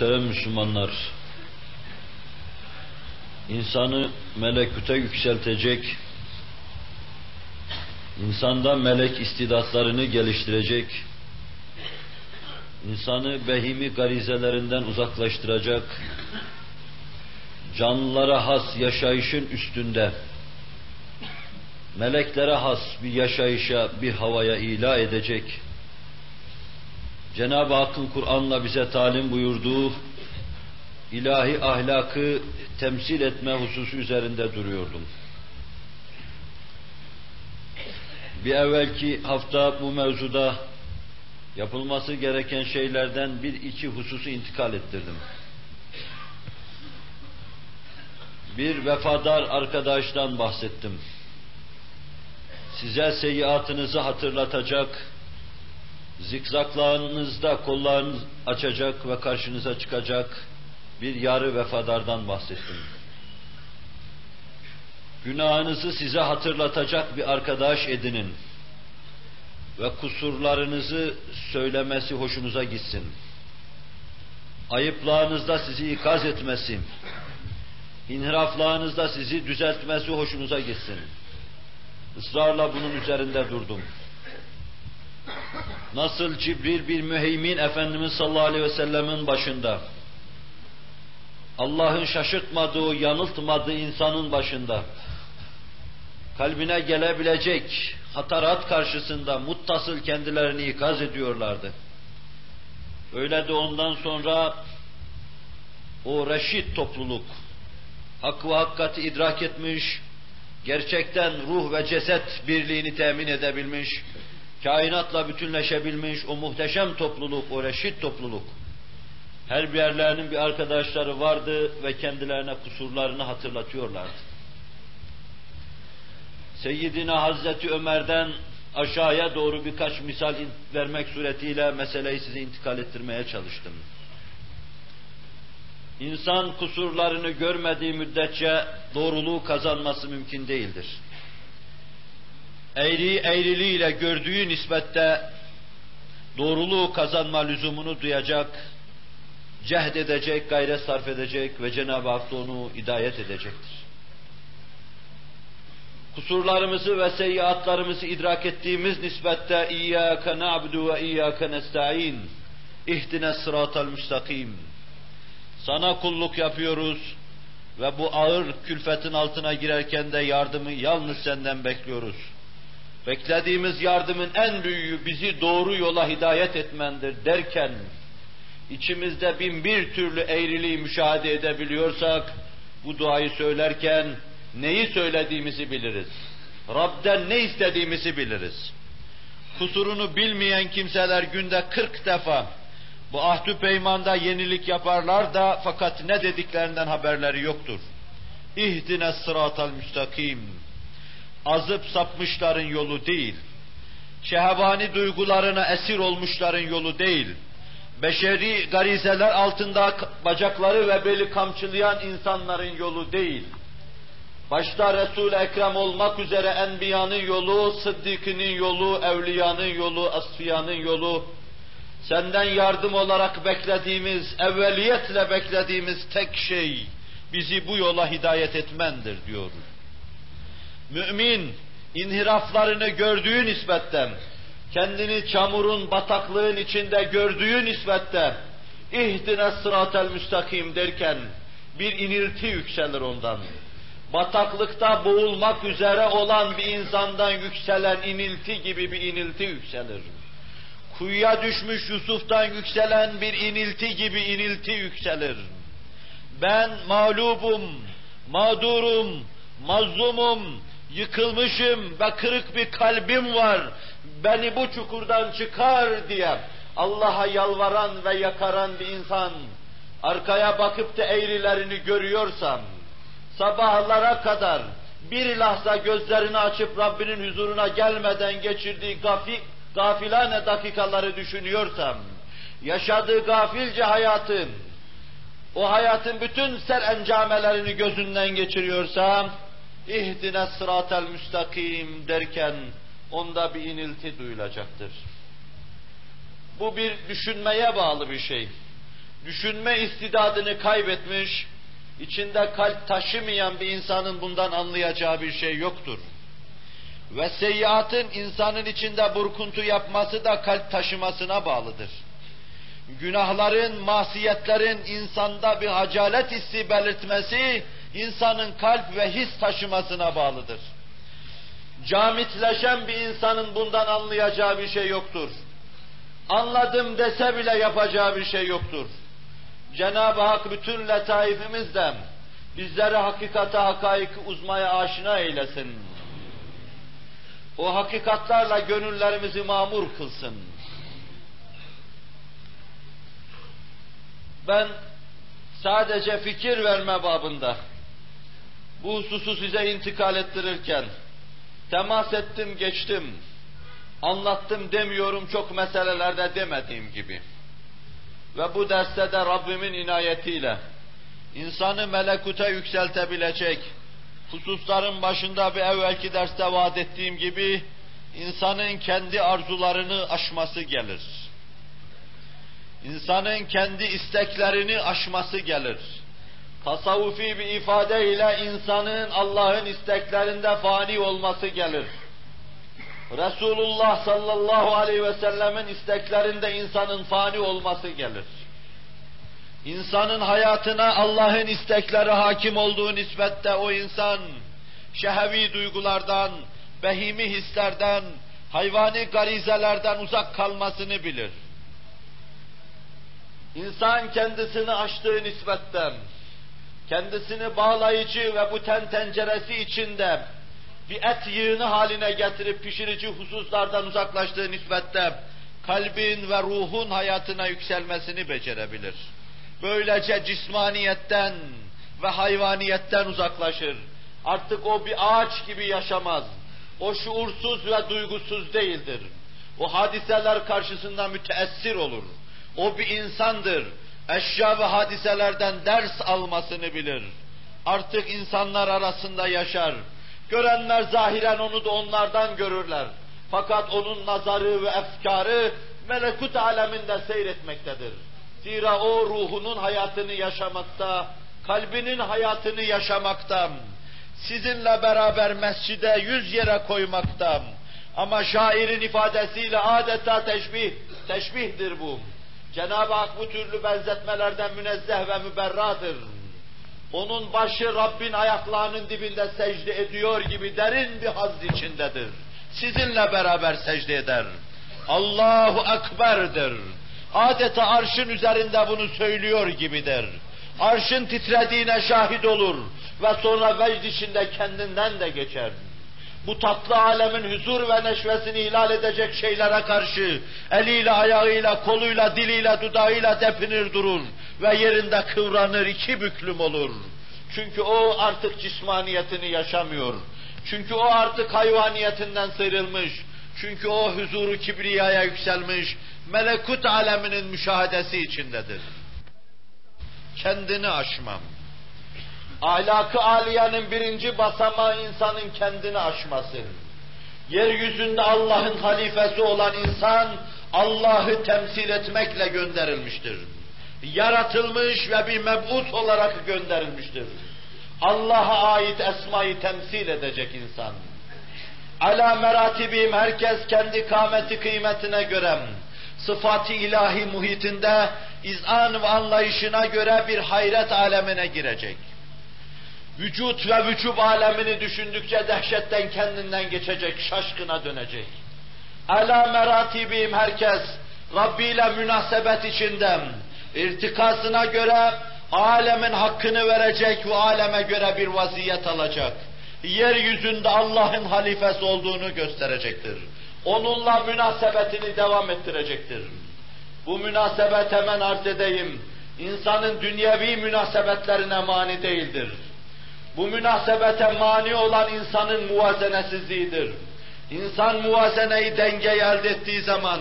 Muhterem Müslümanlar, insanı melekute yükseltecek, insanda melek istidatlarını geliştirecek, insanı behimi garizelerinden uzaklaştıracak, canlılara has yaşayışın üstünde, meleklere has bir yaşayışa, bir havaya ila edecek, Cenab-ı Hakk'ın Kur'an'la bize talim buyurduğu ilahi ahlakı temsil etme hususu üzerinde duruyordum. Bir evvelki hafta bu mevzuda yapılması gereken şeylerden bir iki hususu intikal ettirdim. Bir vefadar arkadaştan bahsettim. Size seyyiatınızı hatırlatacak, zikzaklarınızda kollarınız açacak ve karşınıza çıkacak bir yarı vefadardan bahsettim. Günahınızı size hatırlatacak bir arkadaş edinin ve kusurlarınızı söylemesi hoşunuza gitsin. Ayıplarınızda sizi ikaz etmesi, inhiraflarınızda sizi düzeltmesi hoşunuza gitsin. Israrla bunun üzerinde durdum. Nasıl Cibril bir müheymin Efendimiz sallallahu aleyhi ve sellemin başında, Allah'ın şaşırtmadığı, yanıltmadığı insanın başında, kalbine gelebilecek hatarat karşısında muttasıl kendilerini ikaz ediyorlardı. Öyle de ondan sonra o reşit topluluk, hak ve hakikati idrak etmiş, gerçekten ruh ve ceset birliğini temin edebilmiş, kainatla bütünleşebilmiş o muhteşem topluluk, o reşit topluluk, her bir yerlerinin bir arkadaşları vardı ve kendilerine kusurlarını hatırlatıyorlardı. Seyyidina Hazreti Ömer'den aşağıya doğru birkaç misal vermek suretiyle meseleyi size intikal ettirmeye çalıştım. İnsan kusurlarını görmediği müddetçe doğruluğu kazanması mümkün değildir eğri eğriliğiyle gördüğü nispette doğruluğu kazanma lüzumunu duyacak, cehd edecek, gayret sarf edecek ve Cenab-ı Hak onu hidayet edecektir. Kusurlarımızı ve seyyiatlarımızı idrak ettiğimiz nispette İyyâke na'budu ve İyyâke nesta'in ihdine müstakim sana kulluk yapıyoruz ve bu ağır külfetin altına girerken de yardımı yalnız senden bekliyoruz. Beklediğimiz yardımın en büyüğü bizi doğru yola hidayet etmendir derken, içimizde bin bir türlü eğriliği müşahede edebiliyorsak, bu duayı söylerken neyi söylediğimizi biliriz. Rab'den ne istediğimizi biliriz. Kusurunu bilmeyen kimseler günde kırk defa bu ahdü peymanda yenilik yaparlar da fakat ne dediklerinden haberleri yoktur. İhdine sıratal müstakim azıp sapmışların yolu değil, şehvani duygularına esir olmuşların yolu değil, beşeri garizeler altında bacakları ve beli kamçılayan insanların yolu değil, başta Resul-i Ekrem olmak üzere Enbiya'nın yolu, Sıddık'ının yolu, Evliya'nın yolu, Asfiya'nın yolu, senden yardım olarak beklediğimiz, evveliyetle beklediğimiz tek şey, bizi bu yola hidayet etmendir diyoruz mümin inhiraflarını gördüğü nispetten, kendini çamurun, bataklığın içinde gördüğü nispetten, ihdine sıratel müstakim derken bir inilti yükselir ondan. Bataklıkta boğulmak üzere olan bir insandan yükselen inilti gibi bir inilti yükselir. Kuyuya düşmüş Yusuf'tan yükselen bir inilti gibi inilti yükselir. Ben mağlubum, mağdurum, mazlumum, yıkılmışım ve kırık bir kalbim var, beni bu çukurdan çıkar diye Allah'a yalvaran ve yakaran bir insan, arkaya bakıp da eğrilerini görüyorsam, sabahlara kadar bir lahza gözlerini açıp Rabbinin huzuruna gelmeden geçirdiği gafi, gafilane dakikaları düşünüyorsam, yaşadığı gafilce hayatın, o hayatın bütün ser encamelerini gözünden geçiriyorsam, ihdine sıratel müstakim derken onda bir inilti duyulacaktır. Bu bir düşünmeye bağlı bir şey. düşünme istidadını kaybetmiş, içinde kalp taşımayan bir insanın bundan anlayacağı bir şey yoktur. Ve seyyiatın insanın içinde burkuntu yapması da kalp taşımasına bağlıdır. Günahların, masiyetlerin insanda bir hacalet hissi belirtmesi, insanın kalp ve his taşımasına bağlıdır. Camitleşen bir insanın bundan anlayacağı bir şey yoktur. Anladım dese bile yapacağı bir şey yoktur. Cenab-ı Hak bütün letaifimizle bizleri hakikate hakaik uzmaya aşina eylesin. O hakikatlarla gönüllerimizi mamur kılsın. Ben sadece fikir verme babında bu hususu size intikal ettirirken temas ettim geçtim, anlattım demiyorum çok meselelerde demediğim gibi. Ve bu derste de Rabbimin inayetiyle insanı melekute yükseltebilecek hususların başında bir evvelki derste vaat ettiğim gibi insanın kendi arzularını aşması gelir. İnsanın kendi isteklerini aşması gelir. Tasavvufi bir ifadeyle insanın Allah'ın isteklerinde fani olması gelir. Resulullah sallallahu aleyhi ve sellemin isteklerinde insanın fani olması gelir. İnsanın hayatına Allah'ın istekleri hakim olduğu nispette o insan şehevi duygulardan, behimi hislerden, hayvani garizelerden uzak kalmasını bilir. İnsan kendisini açtığı nispetten, kendisini bağlayıcı ve bu ten tenceresi içinde bir et yığını haline getirip pişirici hususlardan uzaklaştığı nispette kalbin ve ruhun hayatına yükselmesini becerebilir. Böylece cismaniyetten ve hayvaniyetten uzaklaşır. Artık o bir ağaç gibi yaşamaz. O şuursuz ve duygusuz değildir. O hadiseler karşısında müteessir olur. O bir insandır. Eşya ve hadiselerden ders almasını bilir. Artık insanlar arasında yaşar. Görenler zahiren onu da onlardan görürler. Fakat onun nazarı ve efkarı melekut aleminde seyretmektedir. Zira o ruhunun hayatını yaşamakta, kalbinin hayatını yaşamakta, sizinle beraber mescide yüz yere koymakta. Ama şairin ifadesiyle adeta teşbih, teşbihdir bu. Cenab-ı Hak bu türlü benzetmelerden münezzeh ve müberradır. Onun başı Rabbin ayaklarının dibinde secde ediyor gibi derin bir haz içindedir. Sizinle beraber secde eder. Allahu Ekber'dir. Adeta arşın üzerinde bunu söylüyor gibidir. Arşın titrediğine şahit olur ve sonra vecd içinde kendinden de geçer. Bu tatlı alemin huzur ve neşvesini ihlal edecek şeylere karşı eliyle, ayağıyla, koluyla, diliyle, dudağıyla depinir durur ve yerinde kıvranır, iki büklüm olur. Çünkü o artık cismaniyetini yaşamıyor. Çünkü o artık hayvaniyetinden sıyrılmış. Çünkü o huzuru kibriyaya yükselmiş, melekut aleminin müşahedesi içindedir. Kendini aşmam. Ahlakı aliyenin birinci basamağı insanın kendini aşması. Yeryüzünde Allah'ın halifesi olan insan, Allah'ı temsil etmekle gönderilmiştir. Yaratılmış ve bir meb'ut olarak gönderilmiştir. Allah'a ait esmayı temsil edecek insan. Ala meratibim herkes kendi kâmeti kıymetine göre, sıfat-ı ilahi muhitinde izan ve anlayışına göre bir hayret alemine girecek. Vücut ve vücub alemini düşündükçe dehşetten kendinden geçecek, şaşkına dönecek. Ala meratibim herkes Rabbi ile münasebet içinde irtikasına göre alemin hakkını verecek ve aleme göre bir vaziyet alacak. Yeryüzünde Allah'ın halifesi olduğunu gösterecektir. Onunla münasebetini devam ettirecektir. Bu münasebet hemen arz edeyim. İnsanın dünyevi münasebetlerine mani değildir. Bu münasebete mani olan insanın muvazenesizliğidir. İnsan muvazeneyi dengeye elde ettiği zaman,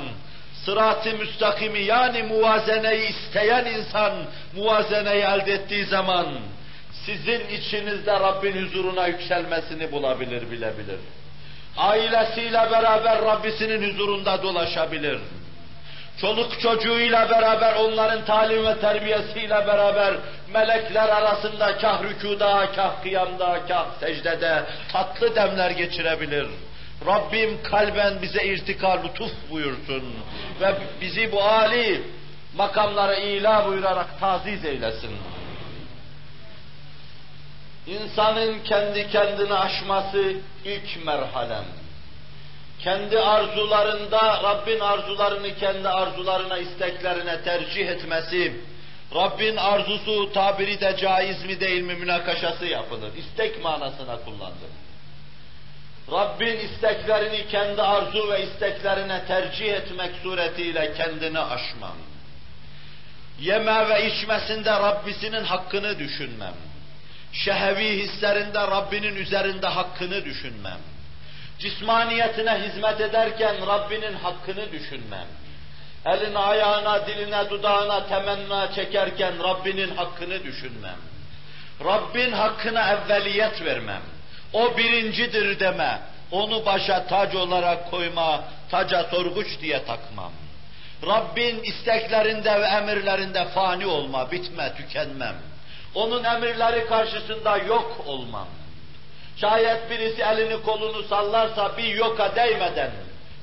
sırat-ı müstakimi yani muvazeneyi isteyen insan muvazeneyi elde ettiği zaman, sizin içinizde Rabbin huzuruna yükselmesini bulabilir, bilebilir. Ailesiyle beraber Rabbisinin huzurunda dolaşabilir. Çoluk çocuğuyla beraber, onların talim ve terbiyesiyle beraber, melekler arasında kah rükuda, kah kıyamda, kah secdede tatlı demler geçirebilir. Rabbim kalben bize irtika lütuf buyursun ve bizi bu âli makamlara ila buyurarak taziz eylesin. İnsanın kendi kendini aşması ilk merhalem. Kendi arzularında Rabbin arzularını kendi arzularına, isteklerine tercih etmesi, Rabbin arzusu tabiri de caiz mi değil mi münakaşası yapılır. İstek manasına kullandım. Rabbin isteklerini kendi arzu ve isteklerine tercih etmek suretiyle kendini aşmam. Yeme ve içmesinde Rabbisinin hakkını düşünmem. Şehevi hislerinde Rabbinin üzerinde hakkını düşünmem. Cismaniyetine hizmet ederken Rabbinin hakkını düşünmem. Eline, ayağına, diline, dudağına temenna çekerken Rabbinin hakkını düşünmem. Rabbin hakkına evveliyet vermem. O birincidir deme. Onu başa tac olarak koyma, taca sorguç diye takmam. Rabbin isteklerinde ve emirlerinde fani olma, bitme, tükenmem. Onun emirleri karşısında yok olmam. Şayet birisi elini kolunu sallarsa bir yoka değmeden,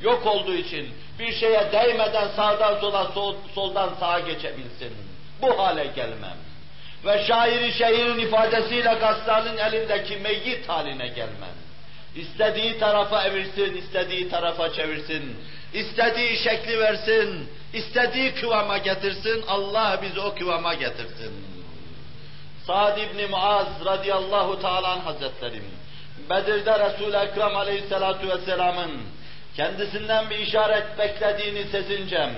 yok olduğu için bir şeye değmeden sağdan sola, sol, soldan sağa geçebilsin. Bu hale gelmem. Ve şairi şehrin ifadesiyle gassalın elindeki meyyit haline gelmem. İstediği tarafa evirsin, istediği tarafa çevirsin, istediği şekli versin, istediği kıvama getirsin, Allah bizi o kıvama getirsin. Sa'd ibn Muaz radıyallahu teala hazretlerim, Bedir'de Resul-i Ekrem aleyhissalatu vesselamın kendisinden bir işaret beklediğini sezincem,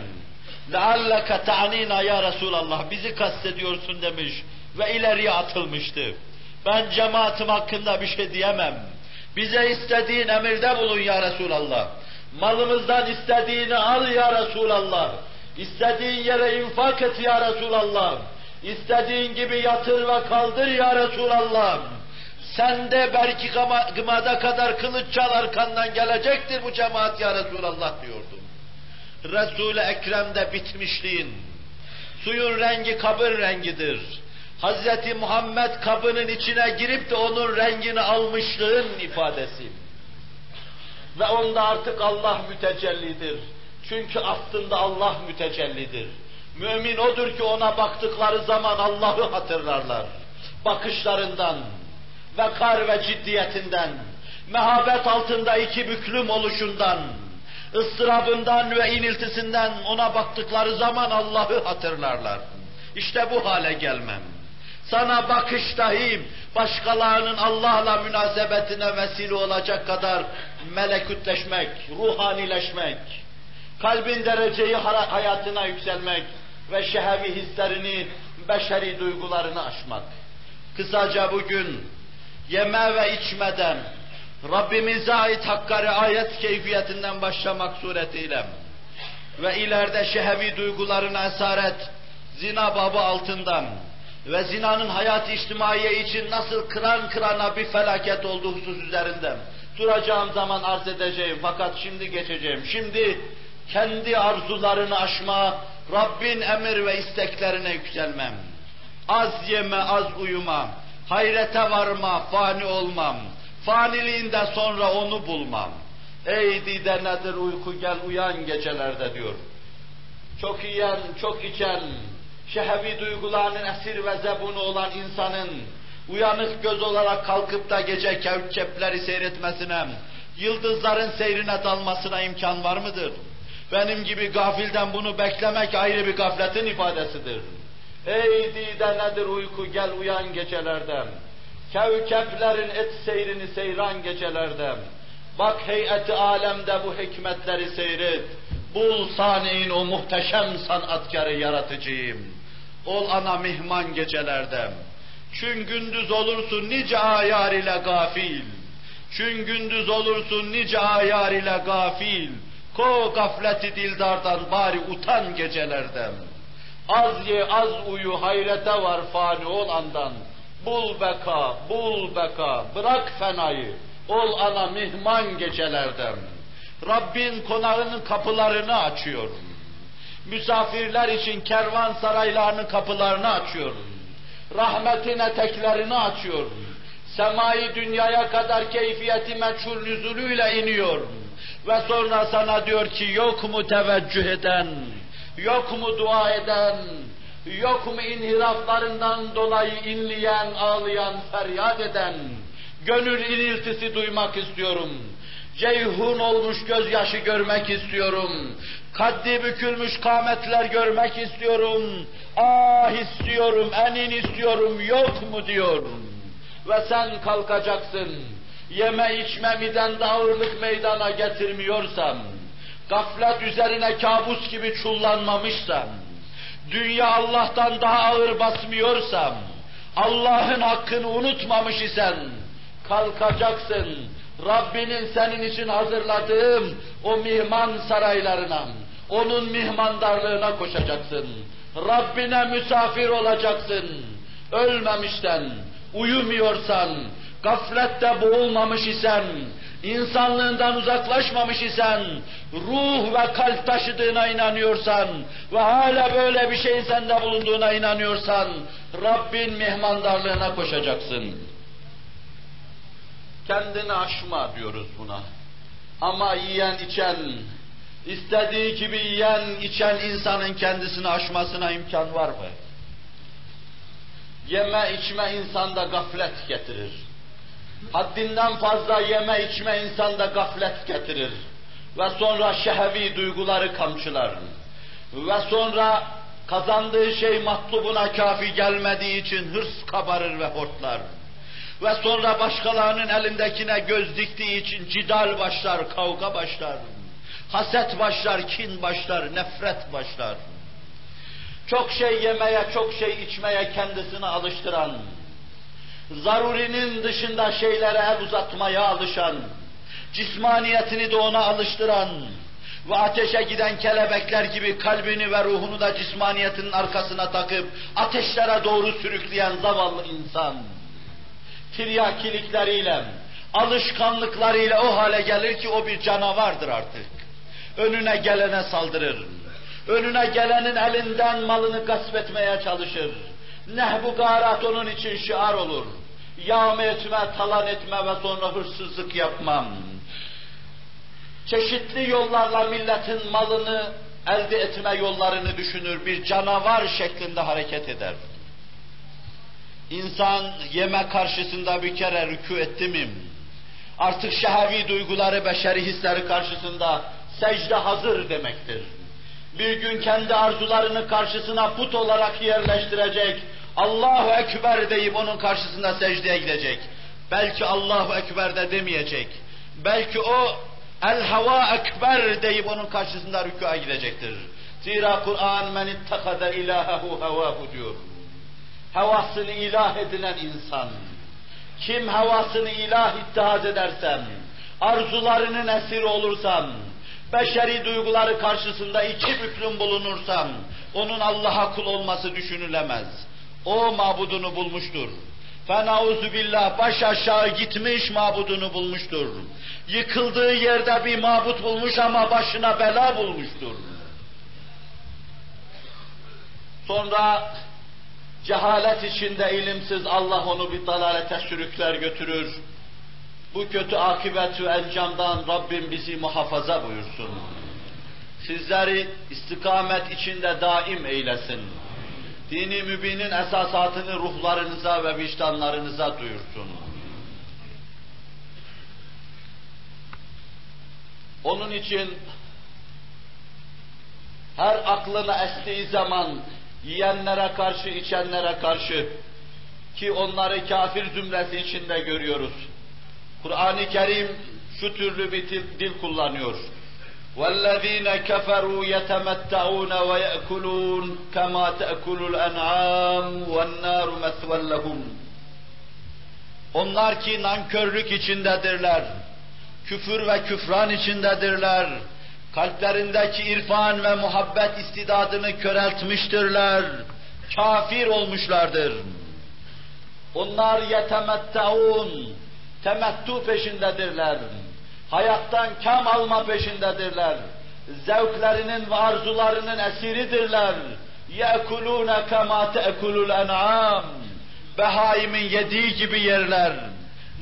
لَعَلَّكَ تَعْنِينَ ya Resulallah, bizi kastediyorsun demiş ve ileriye atılmıştı. Ben cemaatim hakkında bir şey diyemem. Bize istediğin emirde bulun ya Resulallah. Malımızdan istediğini al ya Resulallah. İstediğin yere infak et ya Resulallah. İstediğin gibi yatır ve kaldır ya Resulallah. Sen de belki gımada kadar kılıç çal arkandan gelecektir bu cemaat ya Resulallah diyordum. Resul-i Ekrem'de bitmişliğin, suyun rengi kabır rengidir. Hazreti Muhammed kabının içine girip de onun rengini almışlığın ifadesi. Ve onda artık Allah mütecellidir. Çünkü aslında Allah mütecellidir. Mümin odur ki ona baktıkları zaman Allah'ı hatırlarlar. Bakışlarından, vekar ve ciddiyetinden, mehabet altında iki büklüm oluşundan, ıstırabından ve iniltisinden ona baktıkları zaman Allah'ı hatırlarlar. İşte bu hale gelmem. Sana bakış dahi başkalarının Allah'la münasebetine vesile olacak kadar melekutleşmek, ruhanileşmek, kalbin dereceyi hayatına yükselmek ve şehevi hislerini, beşeri duygularını aşmak. Kısaca bugün yeme ve içmeden Rabbimize ait hakka riayet keyfiyetinden başlamak suretiyle ve ileride şehevi duygularına esaret, zina babı altından ve zinanın hayat içtimaiye için nasıl kıran kırana bir felaket olduğu husus üzerinden duracağım zaman arz edeceğim fakat şimdi geçeceğim. Şimdi kendi arzularını aşma, Rabbin emir ve isteklerine yükselmem. Az yeme, az uyumam. Hayrete varma, fani olmam. Faniliğinde sonra onu bulmam. Ey dide nedir uyku gel uyan gecelerde diyor. Çok yiyen, çok içen, şehevi duygularının esir ve zebunu olan insanın uyanık göz olarak kalkıp da gece kevkepleri seyretmesine, yıldızların seyrine dalmasına imkan var mıdır? Benim gibi gafilden bunu beklemek ayrı bir gafletin ifadesidir. Ey dide nedir uyku gel uyan gecelerden. Kevkeplerin et seyrini seyran gecelerden. Bak heyeti alemde bu hikmetleri seyret. Bul sani'in o muhteşem sanatkarı yaratıcıyım. Ol ana mihman gecelerde. Çün gündüz olursun nice ayar ile gafil. Çün gündüz olursun nice ayar ile gafil. Ko gafleti dildardan bari utan gecelerden. Az ye az uyu hayrete var fani ol andan. Bul beka, bul beka, bırak fenayı. Ol ana mihman gecelerden. Rabbin konağının kapılarını açıyor. Misafirler için kervan saraylarının kapılarını açıyor. Rahmetin eteklerini açıyor. Semayı dünyaya kadar keyfiyeti meçhul nüzulüyle iniyor. Ve sonra sana diyor ki yok mu teveccüh eden, yok mu dua eden, yok mu inhiraflarından dolayı inleyen, ağlayan, feryat eden, gönül iniltisi duymak istiyorum. Ceyhun olmuş gözyaşı görmek istiyorum. Kaddi bükülmüş kametler görmek istiyorum. Ah istiyorum, enin istiyorum, yok mu diyor. Ve sen kalkacaksın. Yeme içme miden ağırlık meydana getirmiyorsam, gaflet üzerine kabus gibi çullanmamışsam, dünya Allah'tan daha ağır basmıyorsam, Allah'ın hakkını unutmamış isen, kalkacaksın, Rabbinin senin için hazırladığım o mihman saraylarına, onun mihmandarlığına koşacaksın. Rabbine misafir olacaksın. Ölmemişten, uyumuyorsan, gaflette boğulmamış isen, insanlığından uzaklaşmamış isen, ruh ve kalp taşıdığına inanıyorsan ve hala böyle bir şeyin sende bulunduğuna inanıyorsan, Rabbin mihmandarlığına koşacaksın. Kendini aşma diyoruz buna. Ama yiyen içen, istediği gibi yiyen içen insanın kendisini aşmasına imkan var mı? Yeme içme insanda gaflet getirir. Haddinden fazla yeme içme insanda gaflet getirir. Ve sonra şehevi duyguları kamçılar. Ve sonra kazandığı şey matlubuna kafi gelmediği için hırs kabarır ve hortlar. Ve sonra başkalarının elindekine göz diktiği için cidal başlar, kavga başlar. Haset başlar, kin başlar, nefret başlar. Çok şey yemeye, çok şey içmeye kendisini alıştıran, zarurinin dışında şeylere el uzatmaya alışan, cismaniyetini de ona alıştıran ve ateşe giden kelebekler gibi kalbini ve ruhunu da cismaniyetinin arkasına takıp ateşlere doğru sürükleyen zavallı insan tiryakilikleriyle, alışkanlıklarıyla o hale gelir ki o bir canavardır artık. Önüne gelene saldırır. Önüne gelenin elinden malını gasp etmeye çalışır. Nehbu garat onun için şiar olur. Yağma etme, talan etme ve sonra hırsızlık yapmam. Çeşitli yollarla milletin malını elde etme yollarını düşünür, bir canavar şeklinde hareket eder. İnsan yeme karşısında bir kere rükû etti mi, artık şehevi duyguları, beşeri hisleri karşısında secde hazır demektir. Bir gün kendi arzularını karşısına put olarak yerleştirecek, Allahu Ekber deyip onun karşısında secdeye gidecek. Belki Allahu Ekber de demeyecek. Belki o El Hava Ekber deyip onun karşısında rükûa gidecektir. Zira Kur'an men ittakada ilahehu hevahu diyor havasını ilah edilen insan, kim havasını ilah ittihaz edersem, arzularının esiri olursam, beşeri duyguları karşısında iki büklüm bulunursam, onun Allah'a kul olması düşünülemez. O mabudunu bulmuştur. Fenauzu billah baş aşağı gitmiş mabudunu bulmuştur. Yıkıldığı yerde bir mabut bulmuş ama başına bela bulmuştur. Sonra Cehalet içinde ilimsiz Allah onu bir dalalete sürükler götürür. Bu kötü akıbet ve encamdan Rabbim bizi muhafaza buyursun. Sizleri istikamet içinde daim eylesin. Dini mübinin esasatını ruhlarınıza ve vicdanlarınıza duyursun. Onun için her aklına estiği zaman yiyenlere karşı, içenlere karşı ki onları kafir zümresi içinde görüyoruz. Kur'an-ı Kerim şu türlü bir dil, kullanıyor. وَالَّذ۪ينَ كَفَرُوا يَتَمَتَّعُونَ وَيَأْكُلُونَ كَمَا تَأْكُلُ الْاَنْعَامُ وَالنَّارُ مَثْوًا لَهُمْ Onlar ki nankörlük içindedirler, küfür ve küfran içindedirler, kalplerindeki irfan ve muhabbet istidadını köreltmiştirler, kafir olmuşlardır. Onlar yetemettaun, temettu peşindedirler. Hayattan kam alma peşindedirler. zevklerinin ve arzularının esiridirler. يَأْكُلُونَ كَمَا تَأْكُلُ الْاَنْعَامِ Behaimin yediği gibi yerler.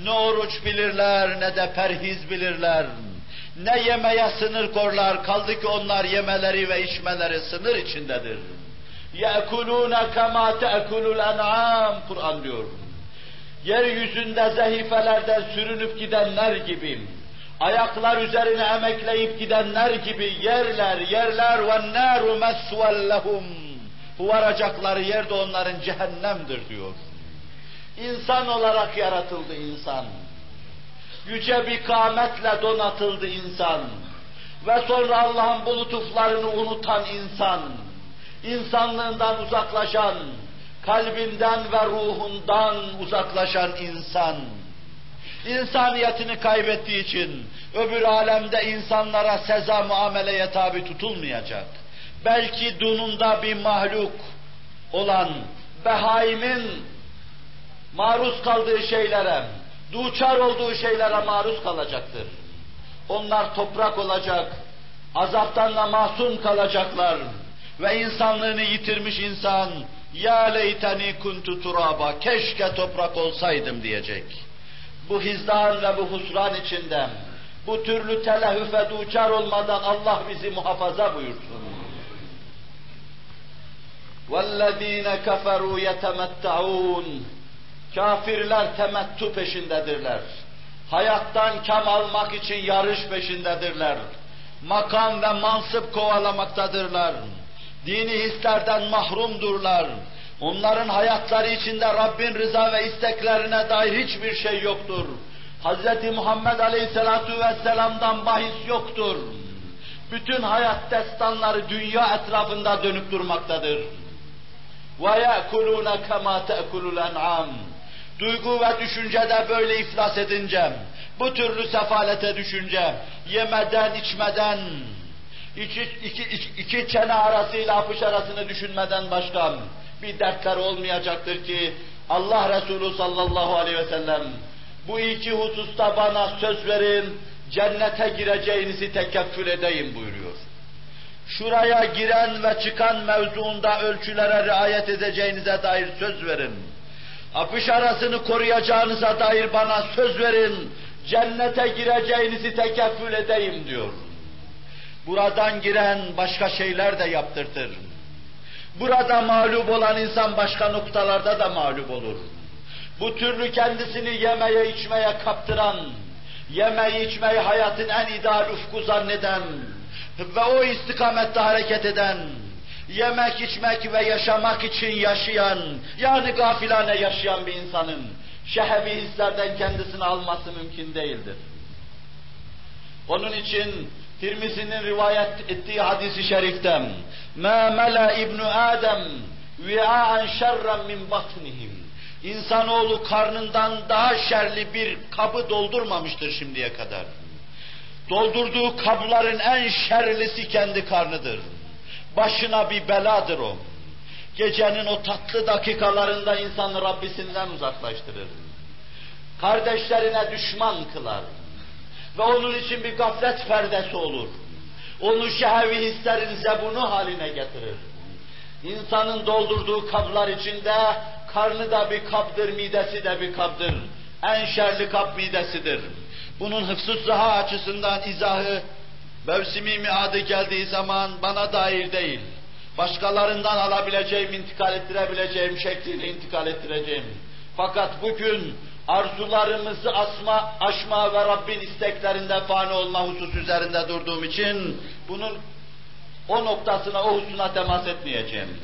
Ne oruç bilirler ne de perhiz bilirler. Ne yemeye sınır korlar, kaldı ki onlar yemeleri ve içmeleri sınır içindedir. يَأْكُلُونَ كَمَا تَأْكُلُ الْاَنْعَامِ Kur'an diyor. Yeryüzünde zehifelerden sürünüp gidenler gibi, ayaklar üzerine emekleyip gidenler gibi yerler, yerler ve nâru mesvel lehum. Varacakları yer de onların cehennemdir diyor. İnsan olarak yaratıldı insan. Yüce bir kâmetle donatıldı insan. Ve sonra Allah'ın bu lütuflarını unutan insan. insanlığından uzaklaşan, kalbinden ve ruhundan uzaklaşan insan. İnsaniyetini kaybettiği için öbür alemde insanlara seza muameleye tabi tutulmayacak. Belki dununda bir mahluk olan behaimin maruz kaldığı şeylere, duçar olduğu şeylere maruz kalacaktır. Onlar toprak olacak, azaptan da masum kalacaklar ve insanlığını yitirmiş insan ya leyteni kuntu turaba keşke toprak olsaydım diyecek Bu hizdan ve bu husran içinde bu türlü telehüfe duçar olmadan Allah bizi muhafaza buyursun. وَالَّذ۪ينَ كَفَرُوا يَتَمَتَّعُونَ Kafirler temettü peşindedirler. Hayattan kam almak için yarış peşindedirler. Makam ve mansıp kovalamaktadirler. Dini hislerden mahrumdurlar. Onların hayatları içinde Rabbin rıza ve isteklerine dair hiçbir şey yoktur. Hz. Muhammed Aleyhisselatu Vesselam'dan bahis yoktur. Bütün hayat destanları dünya etrafında dönüp durmaktadır. وَيَأْكُلُونَ كَمَا تَأْكُلُ الْاَنْعَامِ Duygu ve düşüncede böyle iflas edince, bu türlü sefalete düşünce, yemeden, içmeden, iki, iki, iki, iki çene arasıyla apış arasını düşünmeden başka bir dertler olmayacaktır ki, Allah Resulü sallallahu aleyhi ve sellem, bu iki hususta bana söz verin, cennete gireceğinizi tekeffül edeyim buyuruyor. Şuraya giren ve çıkan mevzuunda ölçülere riayet edeceğinize dair söz verin apış arasını koruyacağınıza dair bana söz verin, cennete gireceğinizi tekeffül edeyim diyor. Buradan giren başka şeyler de yaptırtır. Burada mağlup olan insan başka noktalarda da mağlup olur. Bu türlü kendisini yemeye içmeye kaptıran, yemeği içmeyi hayatın en ideal ufku zanneden ve o istikamette hareket eden, yemek, içmek ve yaşamak için yaşayan, yani gafilane yaşayan bir insanın şehevi hislerden kendisini alması mümkün değildir. Onun için Tirmizi'nin rivayet ettiği hadisi şerifte مَا مَلَا İbn Adem وِعَاً شَرًّا min batnihim İnsanoğlu karnından daha şerli bir kabı doldurmamıştır şimdiye kadar. Doldurduğu kabların en şerlisi kendi karnıdır. Başına bir beladır o. Gecenin o tatlı dakikalarında insanı Rabbisinden uzaklaştırır. Kardeşlerine düşman kılar. ve onun için bir gaflet perdesi olur. Onu şehevi hislerin zebunu haline getirir. İnsanın doldurduğu kablar içinde karnı da bir kaptır, midesi de bir kaptır. En şerli kap midesidir. Bunun hıfzı saha açısından izahı Mevsimi miadı geldiği zaman bana dair değil, başkalarından alabileceğim, intikal ettirebileceğim şekliyle intikal ettireceğim. Fakat bugün arzularımızı asma, aşma ve Rabbin isteklerinde fani olma husus üzerinde durduğum için bunun o noktasına, o hususuna temas etmeyeceğim.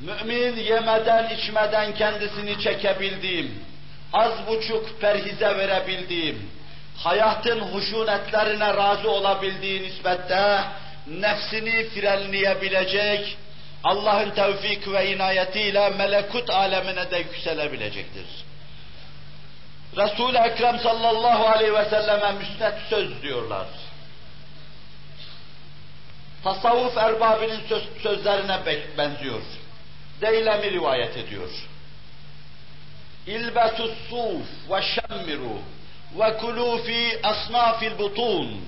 Mümin yemeden içmeden kendisini çekebildiğim, az buçuk perhize verebildiğim, hayatın huşunetlerine razı olabildiği nispette nefsini frenleyebilecek, Allah'ın tevfik ve inayetiyle melekut alemine de yükselebilecektir. Resul-i Ekrem sallallahu aleyhi ve selleme müsnet söz diyorlar. Tasavvuf erbabinin söz, sözlerine benziyor. Deylemi rivayet ediyor. İlbetus suf ve şemmiru ve kulu fi asnafil butun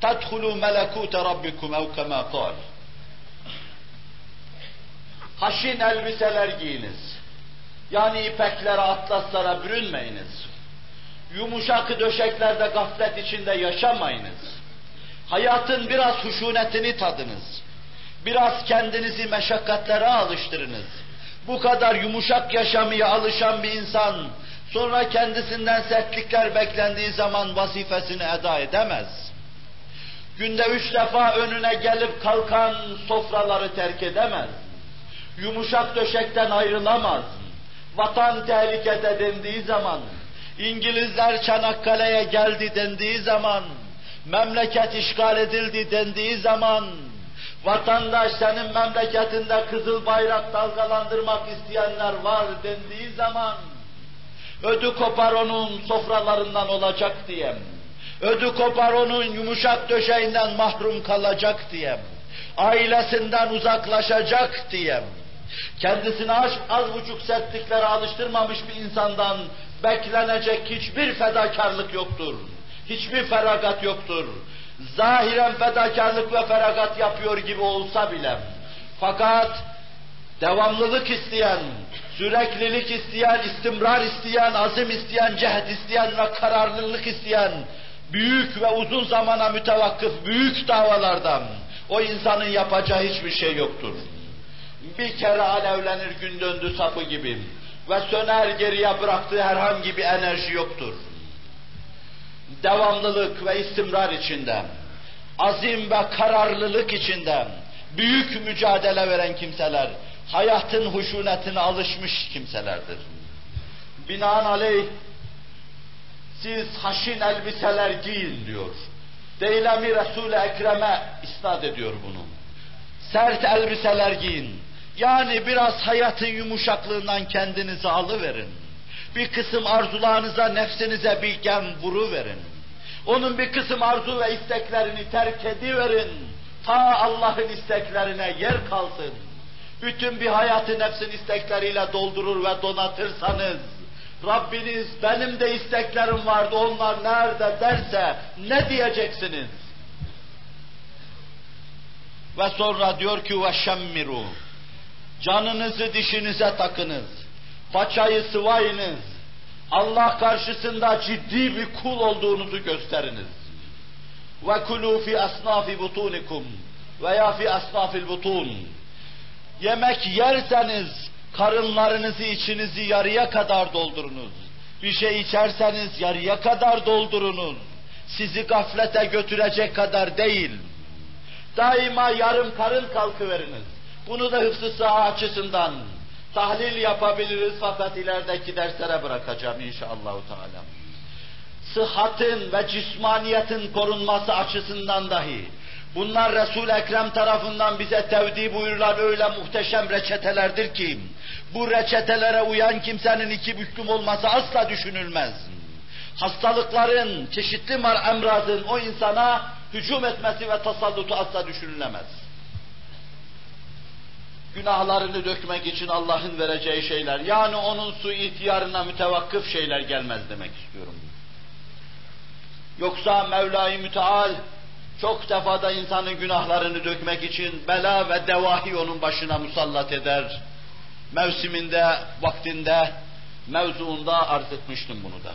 tedhulu melekute rabbikum ev kal. Haşin elbiseler giyiniz. Yani ipeklere, atlaslara bürünmeyiniz. Yumuşak döşeklerde gaflet içinde yaşamayınız. Hayatın biraz huşunetini tadınız. Biraz kendinizi meşakkatlere alıştırınız. Bu kadar yumuşak yaşamaya alışan bir insan, sonra kendisinden sertlikler beklendiği zaman vazifesini eda edemez. Günde üç defa önüne gelip kalkan sofraları terk edemez. Yumuşak döşekten ayrılamaz. Vatan tehlikede dendiği zaman, İngilizler Çanakkale'ye geldi dendiği zaman, memleket işgal edildi dendiği zaman, vatandaş senin memleketinde kızıl bayrak dalgalandırmak isteyenler var dendiği zaman, ödü kopar onun sofralarından olacak diyem, ödü kopar onun yumuşak döşeğinden mahrum kalacak diyem, ailesinden uzaklaşacak diyem, kendisini az, az buçuk sertliklere alıştırmamış bir insandan beklenecek hiçbir fedakarlık yoktur. Hiçbir feragat yoktur. Zahiren fedakarlık ve feragat yapıyor gibi olsa bile. Fakat devamlılık isteyen, süreklilik isteyen, istimrar isteyen, azim isteyen, cehd isteyen ve kararlılık isteyen, büyük ve uzun zamana mütevakkıf büyük davalardan o insanın yapacağı hiçbir şey yoktur. Bir kere alevlenir gün döndü sapı gibi ve söner geriye bıraktığı herhangi bir enerji yoktur. Devamlılık ve istimrar içinde, azim ve kararlılık içinde büyük mücadele veren kimseler, hayatın huşunetine alışmış kimselerdir. Binaenaleyh siz haşin elbiseler giyin diyor. Deylemi Resul-i Ekrem'e isnat ediyor bunu. Sert elbiseler giyin. Yani biraz hayatın yumuşaklığından kendinizi alıverin. Bir kısım arzularınıza, nefsinize bir gem verin. Onun bir kısım arzu ve isteklerini terk ediverin. Ta Allah'ın isteklerine yer kalsın. Bütün bir hayatı nefsin istekleriyle doldurur ve donatırsanız, Rabbiniz benim de isteklerim vardı onlar nerede derse ne diyeceksiniz? Ve sonra diyor ki ve şemmiru Canınızı dişinize takınız. Paçayı sıvayınız. Allah karşısında ciddi bir kul olduğunuzu gösteriniz. Ve kulu fi asnafi butunikum veya fi asnafil butun. Yemek yerseniz karınlarınızı içinizi yarıya kadar doldurunuz. Bir şey içerseniz yarıya kadar doldurunuz. Sizi gaflete götürecek kadar değil. Daima yarım karın kalkıveriniz. Bunu da hıfzı saha açısından tahlil yapabiliriz fakat ilerideki derslere bırakacağım inşallah. Teala. Sıhhatin ve cismaniyetin korunması açısından dahi bunlar Resul Ekrem tarafından bize tevdi buyurulan öyle muhteşem reçetelerdir ki bu reçetelere uyan kimsenin iki büklüm olması asla düşünülmez. Hastalıkların, çeşitli emradın o insana hücum etmesi ve tasallutu asla düşünülemez günahlarını dökmek için Allah'ın vereceği şeyler, yani onun su ihtiyarına mütevakkıf şeyler gelmez demek istiyorum. Yoksa Mevla-i Müteal çok defada insanın günahlarını dökmek için bela ve devahi onun başına musallat eder. Mevsiminde, vaktinde, mevzuunda arz etmiştim bunu da.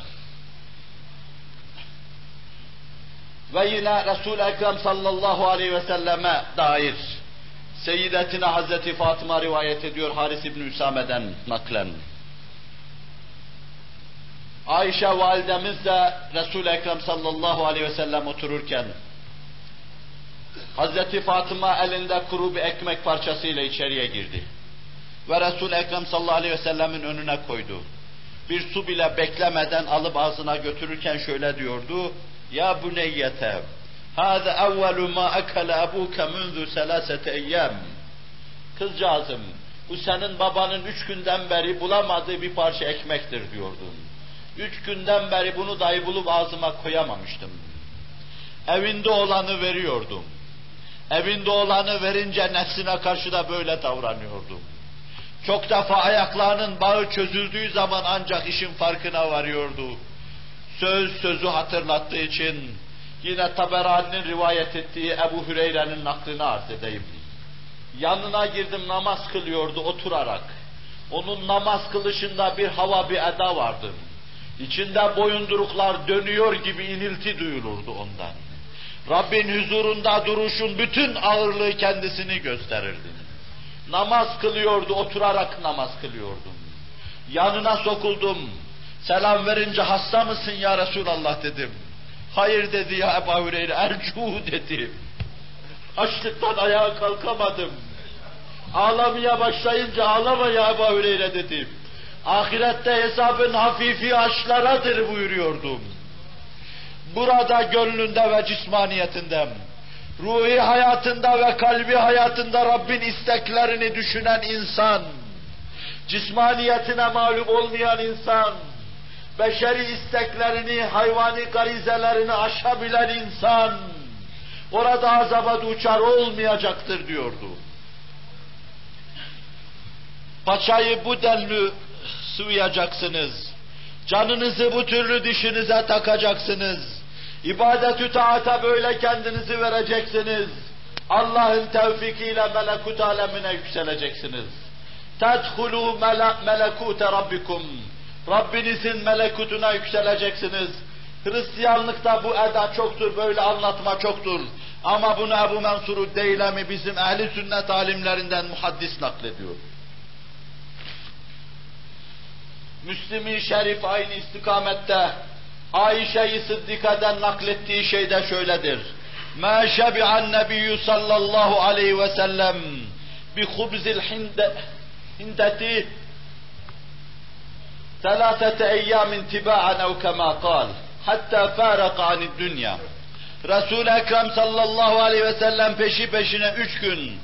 Ve yine Resul-i Ekrem sallallahu aleyhi ve selleme dair Seyyidetine Hazreti Fatıma rivayet ediyor Haris İbni Üsame'den naklen. Ayşe validemiz de Resul-i Ekrem sallallahu aleyhi ve sellem otururken Hazreti Fatıma elinde kuru bir ekmek parçasıyla içeriye girdi. Ve Resul-i Ekrem sallallahu aleyhi ve sellemin önüne koydu. Bir su bile beklemeden alıp ağzına götürürken şöyle diyordu. Ya bu neyyete هذا أول ما أكل أبوك منذ ثلاثة أيام Kızcağızım, bu senin babanın üç günden beri bulamadığı bir parça ekmektir diyordun. Üç günden beri bunu dahi bulup ağzıma koyamamıştım. Evinde olanı veriyordum. Evinde olanı verince nefsine karşı da böyle davranıyordum. Çok defa ayaklarının bağı çözüldüğü zaman ancak işin farkına varıyordu. Söz sözü hatırlattığı için Yine Taberani'nin rivayet ettiği Ebu Hüreyre'nin naklini arz edeyim. Yanına girdim namaz kılıyordu oturarak. Onun namaz kılışında bir hava bir eda vardı. İçinde boyunduruklar dönüyor gibi inilti duyulurdu ondan. Rabbin huzurunda duruşun bütün ağırlığı kendisini gösterirdi. Namaz kılıyordu, oturarak namaz kılıyordum. Yanına sokuldum. Selam verince hasta mısın ya Resulallah dedim. Hayır dedi ya Ebu Hüreyre, ercu dedim. Açlıktan ayağa kalkamadım. Ağlamaya başlayınca ağlama ya Ebu Hüreyre dedim. Ahirette hesabın hafifi aşlaradır buyuruyordum. Burada gönlünde ve cismaniyetinde, ruhi hayatında ve kalbi hayatında Rabbin isteklerini düşünen insan, cismaniyetine mağlup olmayan insan, beşeri isteklerini, hayvani garizelerini aşabilen insan, orada azaba duçar olmayacaktır diyordu. Paçayı bu denli sıvayacaksınız. Canınızı bu türlü dişinize takacaksınız. İbadet-ü taata böyle kendinizi vereceksiniz. Allah'ın tevfikiyle melekut alemine yükseleceksiniz. تَدْخُلُوا melekute rabbikum. Rabbinizin melekutuna yükseleceksiniz. Hristiyanlıkta bu eda çoktur, böyle anlatma çoktur. Ama bunu Ebu Mansur Deylemi bizim ehli sünnet alimlerinden muhaddis naklediyor. Müslim-i Şerif aynı istikamette Ayşe-i Sıddika'dan naklettiği şey de şöyledir. مَا شَبِعَ النَّبِيُّ sallallahu aleyhi ve sellem بِخُبْزِ الْحِنْدَةِ ثلاثة أيام تباعا أو كما قال hatta فارق عن الدنيا Resul-i Ekrem sallallahu aleyhi ve sellem peşi peşine üç gün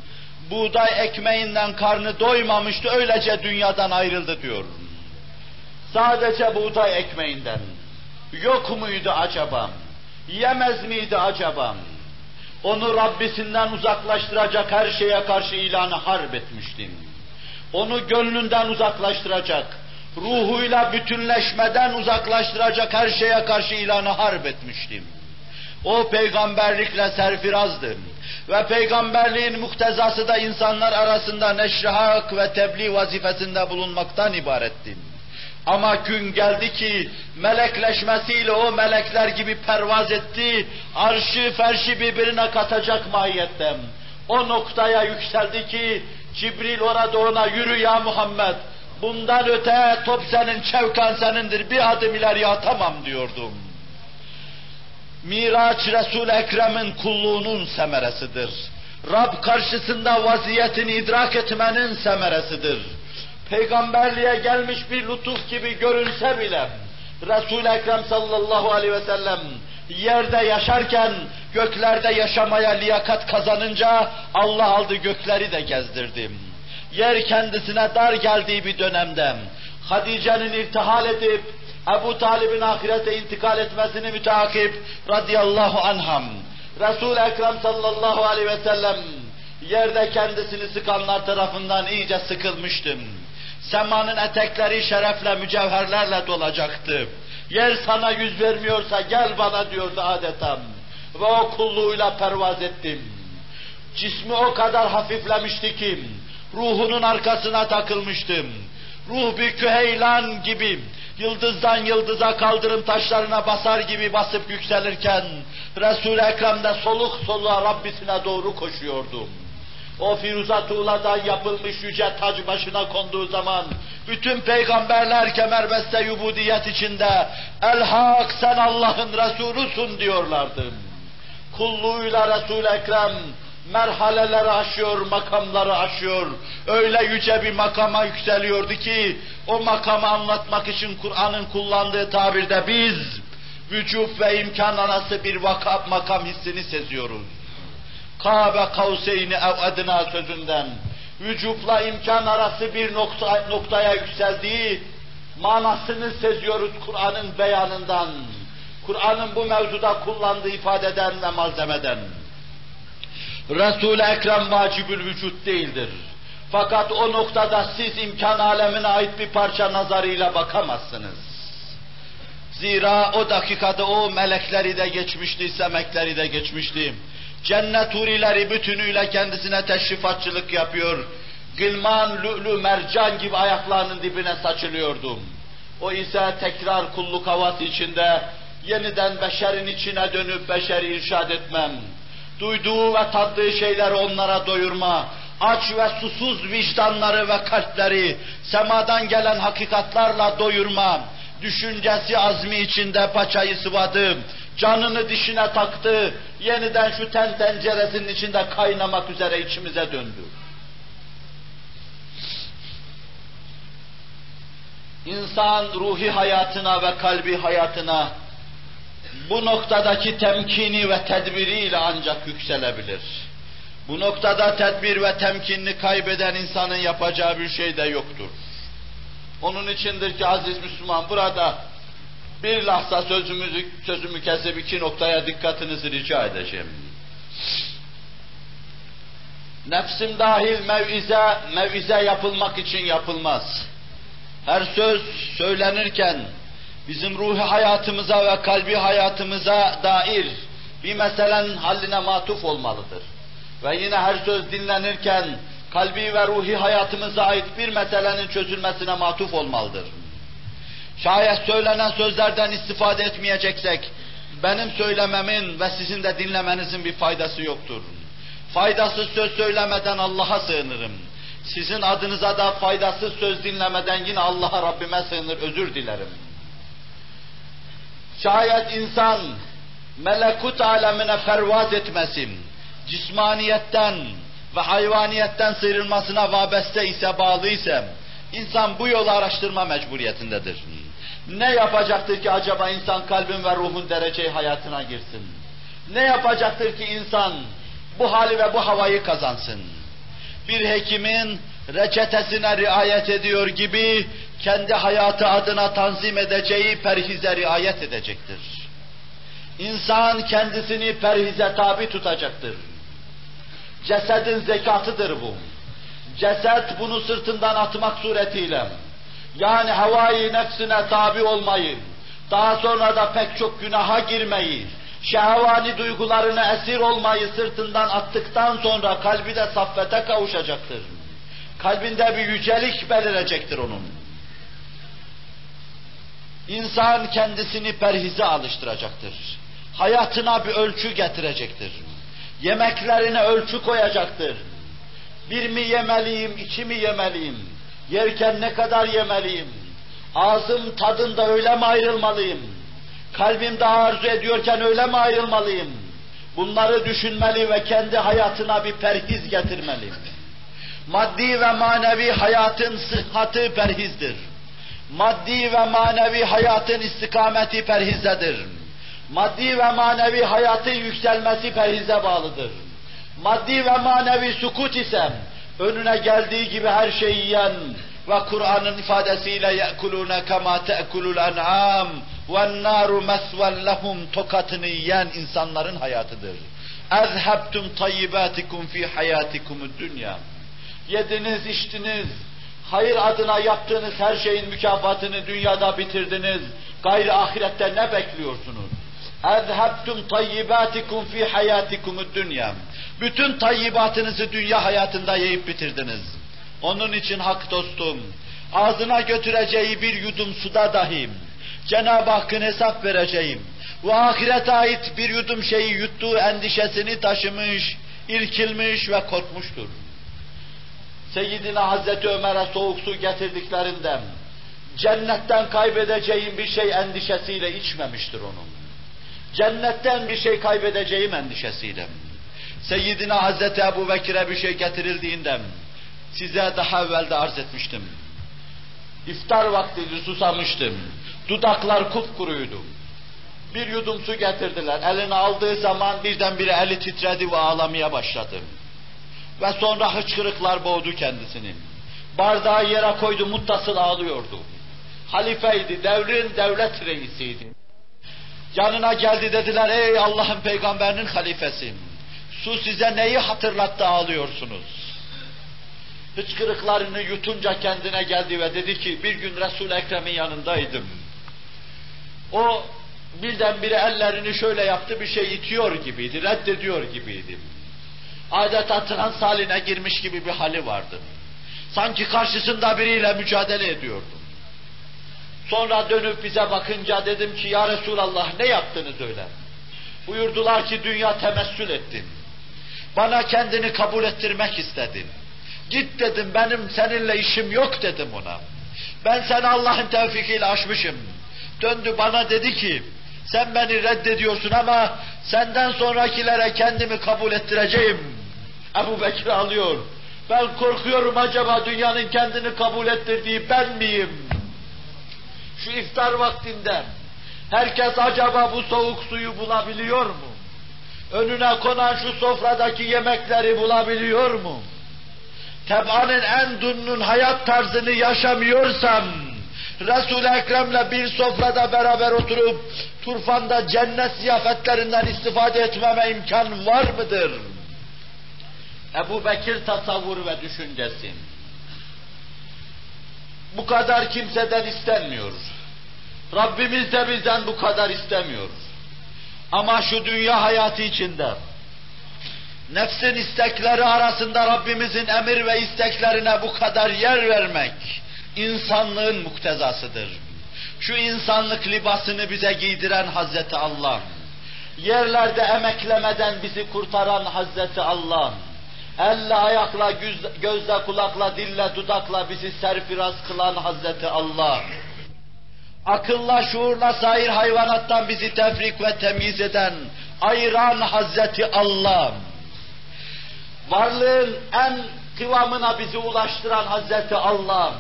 buğday ekmeğinden karnı doymamıştı, öylece dünyadan ayrıldı diyor. Sadece buğday ekmeğinden. Yok muydu acaba? Yemez miydi acaba? Onu Rabbisinden uzaklaştıracak her şeye karşı ilanı harp etmiştim. Onu gönlünden uzaklaştıracak, ruhuyla bütünleşmeden uzaklaştıracak her şeye karşı ilanı harp etmiştim. O peygamberlikle serfirazdı. Ve peygamberliğin muhtezası da insanlar arasında neşri hak ve tebliğ vazifesinde bulunmaktan ibarettim. Ama gün geldi ki melekleşmesiyle o melekler gibi pervaz etti, arşı ferşi birbirine katacak mahiyette. O noktaya yükseldi ki Cibril orada ona yürü ya Muhammed, bundan öte top senin, çevkan senindir, bir adım ileri atamam diyordum. Miraç Resul-i Ekrem'in kulluğunun semeresidir. Rab karşısında vaziyetini idrak etmenin semeresidir peygamberliğe gelmiş bir lütuf gibi görünse bile Resul-i Ekrem sallallahu aleyhi ve sellem yerde yaşarken göklerde yaşamaya liyakat kazanınca Allah aldı gökleri de gezdirdim. Yer kendisine dar geldiği bir dönemde Hadice'nin irtihal edip Ebu Talib'in ahirete intikal etmesini müteakip radıyallahu anham Resul-i Ekrem sallallahu aleyhi ve sellem yerde kendisini sıkanlar tarafından iyice sıkılmıştım Semanın etekleri şerefle, mücevherlerle dolacaktı. Yer sana yüz vermiyorsa gel bana diyordu adeta. Ve o kulluğuyla pervaz ettim. Cismi o kadar hafiflemişti ki, ruhunun arkasına takılmıştım. Ruh bir küheylan gibi, yıldızdan yıldıza kaldırım taşlarına basar gibi basıp yükselirken, Resul-i Ekrem'de soluk soluğa Rabbisine doğru koşuyordum. O Firuza tuğladan yapılmış yüce tac başına konduğu zaman bütün peygamberler kemerbeste yubudiyet içinde El sen Allah'ın Resulusun diyorlardı. Kulluğuyla Resul-i Ekrem merhaleleri aşıyor, makamları aşıyor. Öyle yüce bir makama yükseliyordu ki o makamı anlatmak için Kur'an'ın kullandığı tabirde biz vücub ve imkan arası bir vakap makam hissini seziyoruz. Kabe kavseyni ev edna sözünden vücupla imkan arası bir nokta, noktaya yükseldiği manasını seziyoruz Kur'an'ın beyanından. Kur'an'ın bu mevzuda kullandığı ifadeden ve malzemeden. Resul-i Ekrem vacibül vücut değildir. Fakat o noktada siz imkan alemine ait bir parça nazarıyla bakamazsınız. Zira o dakikada o melekleri de geçmişti, semekleri de geçmişti. Cennet hurileri bütünüyle kendisine teşrifatçılık yapıyor. Gılman, lü'lü, mercan gibi ayaklarının dibine saçılıyordu. O ise tekrar kulluk havası içinde yeniden beşerin içine dönüp beşeri irşad etmem. Duyduğu ve tattığı şeyleri onlara doyurma. Aç ve susuz vicdanları ve kalpleri semadan gelen hakikatlarla doyurma. Düşüncesi azmi içinde paçayı sıvadı. Canını dişine taktı. Yeniden şu ten tenceresinin içinde kaynamak üzere içimize döndü. İnsan ruhi hayatına ve kalbi hayatına bu noktadaki temkini ve tedbiriyle ancak yükselebilir. Bu noktada tedbir ve temkinini kaybeden insanın yapacağı bir şey de yoktur. Onun içindir ki aziz Müslüman burada bir lahza sözümüzü, sözümü kesip iki noktaya dikkatinizi rica edeceğim. Nefsim dahil mevize, mevize yapılmak için yapılmaz. Her söz söylenirken bizim ruhi hayatımıza ve kalbi hayatımıza dair bir meselenin halline matuf olmalıdır. Ve yine her söz dinlenirken kalbi ve ruhi hayatımıza ait bir meselenin çözülmesine matuf olmalıdır. Şayet söylenen sözlerden istifade etmeyeceksek, benim söylememin ve sizin de dinlemenizin bir faydası yoktur. Faydasız söz söylemeden Allah'a sığınırım. Sizin adınıza da faydasız söz dinlemeden yine Allah'a Rabbime sığınır, özür dilerim. Şayet insan melekut alemine pervaz etmesin, cismaniyetten ve hayvaniyetten sıyrılmasına vabeste ise bağlı ise, insan bu yolu araştırma mecburiyetindedir. Ne yapacaktır ki acaba insan kalbin ve ruhun dereceyi hayatına girsin? Ne yapacaktır ki insan bu hali ve bu havayı kazansın? Bir hekimin reçetesine riayet ediyor gibi kendi hayatı adına tanzim edeceği perhize riayet edecektir. İnsan kendisini perhize tabi tutacaktır. Cesedin zekatıdır bu. Ceset bunu sırtından atmak suretiyle, yani havai nefsine tabi olmayı, daha sonra da pek çok günaha girmeyi, şehvani duygularına esir olmayı sırtından attıktan sonra kalbi de saffete kavuşacaktır. Kalbinde bir yücelik belirecektir onun. İnsan kendisini perhize alıştıracaktır. Hayatına bir ölçü getirecektir. Yemeklerine ölçü koyacaktır. Bir mi yemeliyim, iki mi yemeliyim? Yerken ne kadar yemeliyim? Ağzım tadında öyle mi ayrılmalıyım? Kalbim daha arzu ediyorken öyle mi ayrılmalıyım? Bunları düşünmeli ve kendi hayatına bir perhiz getirmeli. Maddi ve manevi hayatın sıhhatı perhizdir. Maddi ve manevi hayatın istikameti perhizdedir. Maddi ve manevi hayatın yükselmesi perhize bağlıdır. Maddi ve manevi sukut ise önüne geldiği gibi her şeyi yiyen ve Kur'an'ın ifadesiyle yekulune kema te'kulul en'am ve naru mesven lehum tokatını yiyen insanların hayatıdır. Ezhebtum tayyibatikum fi hayatikum dünya. Yediniz, içtiniz, hayır adına yaptığınız her şeyin mükafatını dünyada bitirdiniz. Gayrı ahirette ne bekliyorsunuz? اَذْهَبْتُمْ طَيِّبَاتِكُمْ فِي حَيَاتِكُمُ dünya. Bütün tayyibatınızı dünya hayatında yiyip bitirdiniz. Onun için hak dostum, ağzına götüreceği bir yudum suda dahi Cenab-ı Hakk'ın hesap vereceğim. Bu ahirete ait bir yudum şeyi yuttuğu endişesini taşımış, irkilmiş ve korkmuştur. Seyyidina Hazreti Ömer'e soğuk su getirdiklerinden cennetten kaybedeceğim bir şey endişesiyle içmemiştir onun. Cennetten bir şey kaybedeceğim endişesiyle. Seyyidina Hazreti Ebu Bekir'e bir şey getirildiğinde size daha evvel de arz etmiştim. İftar vaktiydi susamıştım. Dudaklar kupkuruydu. Bir yudum su getirdiler. Elini aldığı zaman birdenbire eli titredi ve ağlamaya başladı. Ve sonra hıçkırıklar boğdu kendisini. Bardağı yere koydu, muttasıl ağlıyordu. Halifeydi, devrin devlet reisiydi. Yanına geldi dediler, ey Allah'ın peygamberinin halifesi. Su size neyi hatırlattı ağlıyorsunuz? Hıçkırıklarını yutunca kendine geldi ve dedi ki, bir gün Resul-i Ekrem'in yanındaydım. O birdenbire ellerini şöyle yaptı, bir şey itiyor gibiydi, reddediyor gibiydi. Adeta trans haline girmiş gibi bir hali vardı. Sanki karşısında biriyle mücadele ediyordu. Sonra dönüp bize bakınca dedim ki ya Resulallah ne yaptınız öyle? Buyurdular ki dünya temessül ettin. Bana kendini kabul ettirmek istedin. Git dedim benim seninle işim yok dedim ona. Ben seni Allah'ın tevfikiyle aşmışım. Döndü bana dedi ki sen beni reddediyorsun ama senden sonrakilere kendimi kabul ettireceğim. Ebu Bekir alıyor. Ben korkuyorum acaba dünyanın kendini kabul ettirdiği ben miyim? Şu iftar vaktinde herkes acaba bu soğuk suyu bulabiliyor mu? Önüne konan şu sofradaki yemekleri bulabiliyor mu? Teb'anın en dünnün hayat tarzını yaşamıyorsam, Resul-i Ekrem'le bir sofrada beraber oturup turfanda cennet ziyafetlerinden istifade etmeme imkan var mıdır? Ebu Bekir tasavvur ve düşüncesi. Bu kadar kimseden istenmiyor. Rabbimiz de bizden bu kadar istemiyor. Ama şu dünya hayatı içinde nefsin istekleri arasında Rabbimizin emir ve isteklerine bu kadar yer vermek insanlığın muktezasıdır. Şu insanlık libasını bize giydiren Hazreti Allah, yerlerde emeklemeden bizi kurtaran Hazreti Allah, elle ayakla, göz, gözle kulakla, dille dudakla bizi serfiraz kılan Hazreti Allah, akılla, şuurla sair hayvanattan bizi tefrik ve temyiz eden, ayıran Hazreti Allah, varlığın en kıvamına bizi ulaştıran Hazreti Allah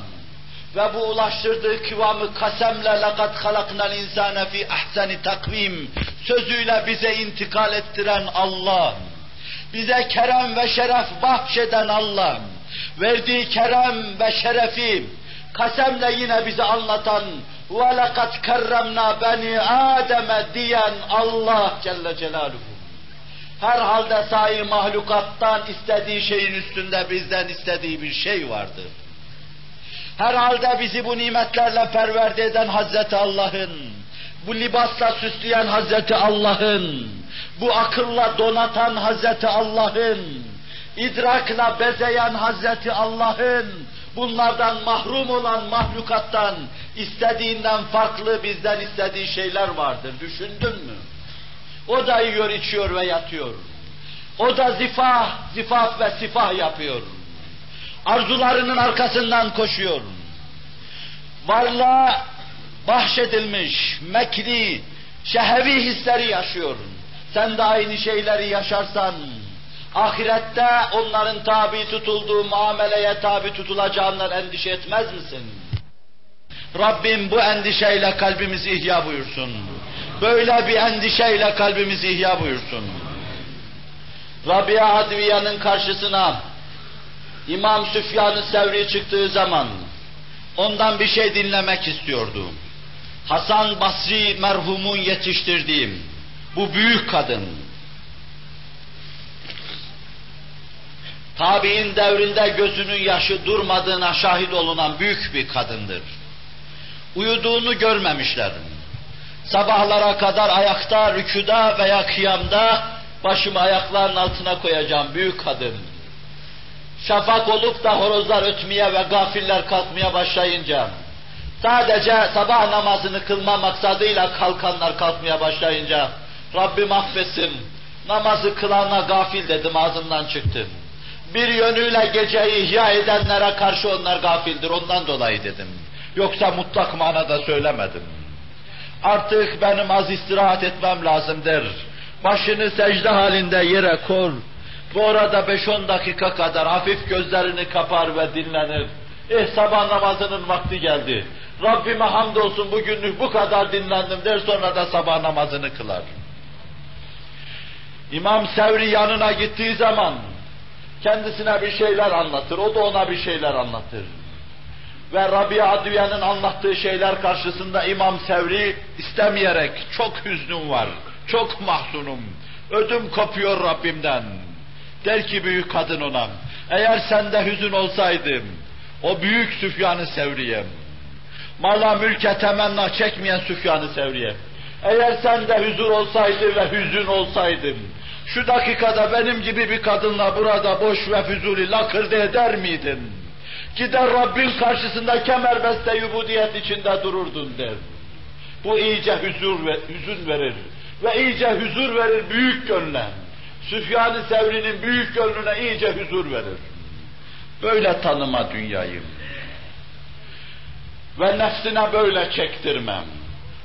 ve bu ulaştırdığı kıvamı kasemle لَقَدْ خَلَقْنَا الْاِنْسَانَ ف۪ي اَحْسَنِ takvim sözüyle bize intikal ettiren Allah, bize kerem ve şeref bahşeden Allah, verdiği kerem ve şerefi kasemle yine bize anlatan وَلَقَدْ كَرَّمْنَا beni Adem'e diyen Allah Celle Celaluhu herhalde sair mahlukattan istediği şeyin üstünde bizden istediği bir şey vardır. Herhalde bizi bu nimetlerle perverde eden Hazreti Allah'ın, bu libasla süsleyen Hazreti Allah'ın, bu akılla donatan Hazreti Allah'ın, idrakla bezeyen Hazreti Allah'ın, bunlardan mahrum olan mahlukattan istediğinden farklı bizden istediği şeyler vardır. Düşündün mü? O da yiyor, içiyor ve yatıyor. O da zifah, zifaf ve sifah yapıyor. Arzularının arkasından koşuyor. Varlığa bahşedilmiş, mekri, şehevi hisleri yaşıyor. Sen de aynı şeyleri yaşarsan, ahirette onların tabi tutulduğu muameleye tabi tutulacağından endişe etmez misin? Rabbim bu endişeyle kalbimizi ihya buyursun. Böyle bir endişeyle kalbimizi ihya buyursun. Rabia Adviya'nın karşısına İmam Süfyan-ı Sevri çıktığı zaman ondan bir şey dinlemek istiyordu. Hasan Basri merhumun yetiştirdiğim bu büyük kadın. Tabi'in devrinde gözünün yaşı durmadığına şahit olunan büyük bir kadındır. Uyuduğunu görmemişler. Sabahlara kadar ayakta, rüküda veya kıyamda başımı ayaklarının altına koyacağım büyük kadın. Şafak olup da horozlar ötmeye ve gafiller kalkmaya başlayınca, sadece sabah namazını kılma maksadıyla kalkanlar kalkmaya başlayınca, Rabbim affetsin, namazı kılana gafil dedim ağzımdan çıktı. Bir yönüyle geceyi ihya edenlere karşı onlar gafildir, ondan dolayı dedim. Yoksa mutlak manada söylemedim. Artık benim az istirahat etmem lazımdır. Başını secde halinde yere kor. Bu beş on dakika kadar hafif gözlerini kapar ve dinlenir. Eh sabah namazının vakti geldi. Rabbime hamdolsun bugünlük bu kadar dinlendim der sonra da sabah namazını kılar. İmam Sevri yanına gittiği zaman kendisine bir şeyler anlatır, o da ona bir şeyler anlatır. Ve Rabia Adviye'nin anlattığı şeyler karşısında İmam Sevri istemeyerek çok hüznüm var, çok mahzunum, ödüm kopuyor Rabbimden. Der ki büyük kadın ona, eğer sende hüzün olsaydım, o büyük Süfyan-ı Sevriye, Mala mülke temenna çekmeyen Süfyan-ı Sevriye. Eğer sende huzur olsaydı ve hüzün olsaydım, şu dakikada benim gibi bir kadınla burada boş ve füzuli lakırdı eder miydin? Gider Rabbin karşısında kemerbeste yubudiyet içinde dururdun der. Bu iyice huzur ve hüzün verir. Ve iyice huzur verir büyük gönle. Süfyan-ı Sevri'nin büyük gönlüne iyice huzur verir. Böyle tanıma dünyayı. Ve nefsine böyle çektirmem.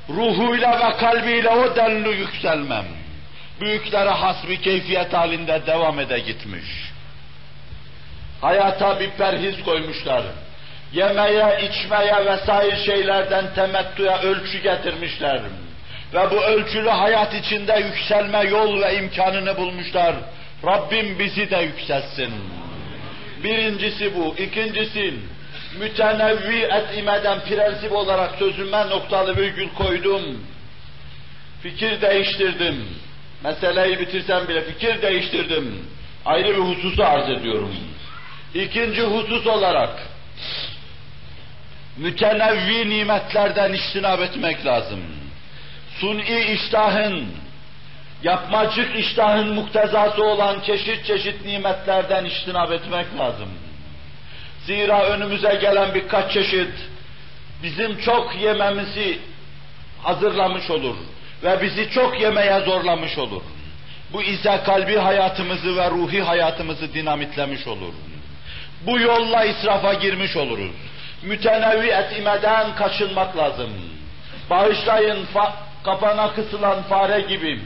Ruhuyla ve kalbiyle o denli yükselmem. Büyüklere has bir keyfiyet halinde devam ede gitmiş. Hayata bir perhiz koymuşlar. Yemeye, içmeye vesaire şeylerden temettüye ölçü getirmişler. Ve bu ölçülü hayat içinde yükselme yol ve imkanını bulmuşlar. Rabbim bizi de yükselsin. Birincisi bu. İkincisi, mütenevvi etimeden prensip olarak sözüme noktalı virgül koydum. Fikir değiştirdim. Meseleyi bitirsem bile fikir değiştirdim. Ayrı bir hususu arz ediyorum. İkinci husus olarak mütenevvi nimetlerden iştinab etmek lazım. Suni iştahın, yapmacık iştahın muktezası olan çeşit çeşit nimetlerden iştinab etmek lazım. Zira önümüze gelen birkaç çeşit bizim çok yememizi hazırlamış olur ve bizi çok yemeye zorlamış olur. Bu ise kalbi hayatımızı ve ruhi hayatımızı dinamitlemiş olur. Bu yolla israfa girmiş oluruz. Mütenevi etimeden kaçınmak lazım. Bağışlayın kapana kısılan fare gibi.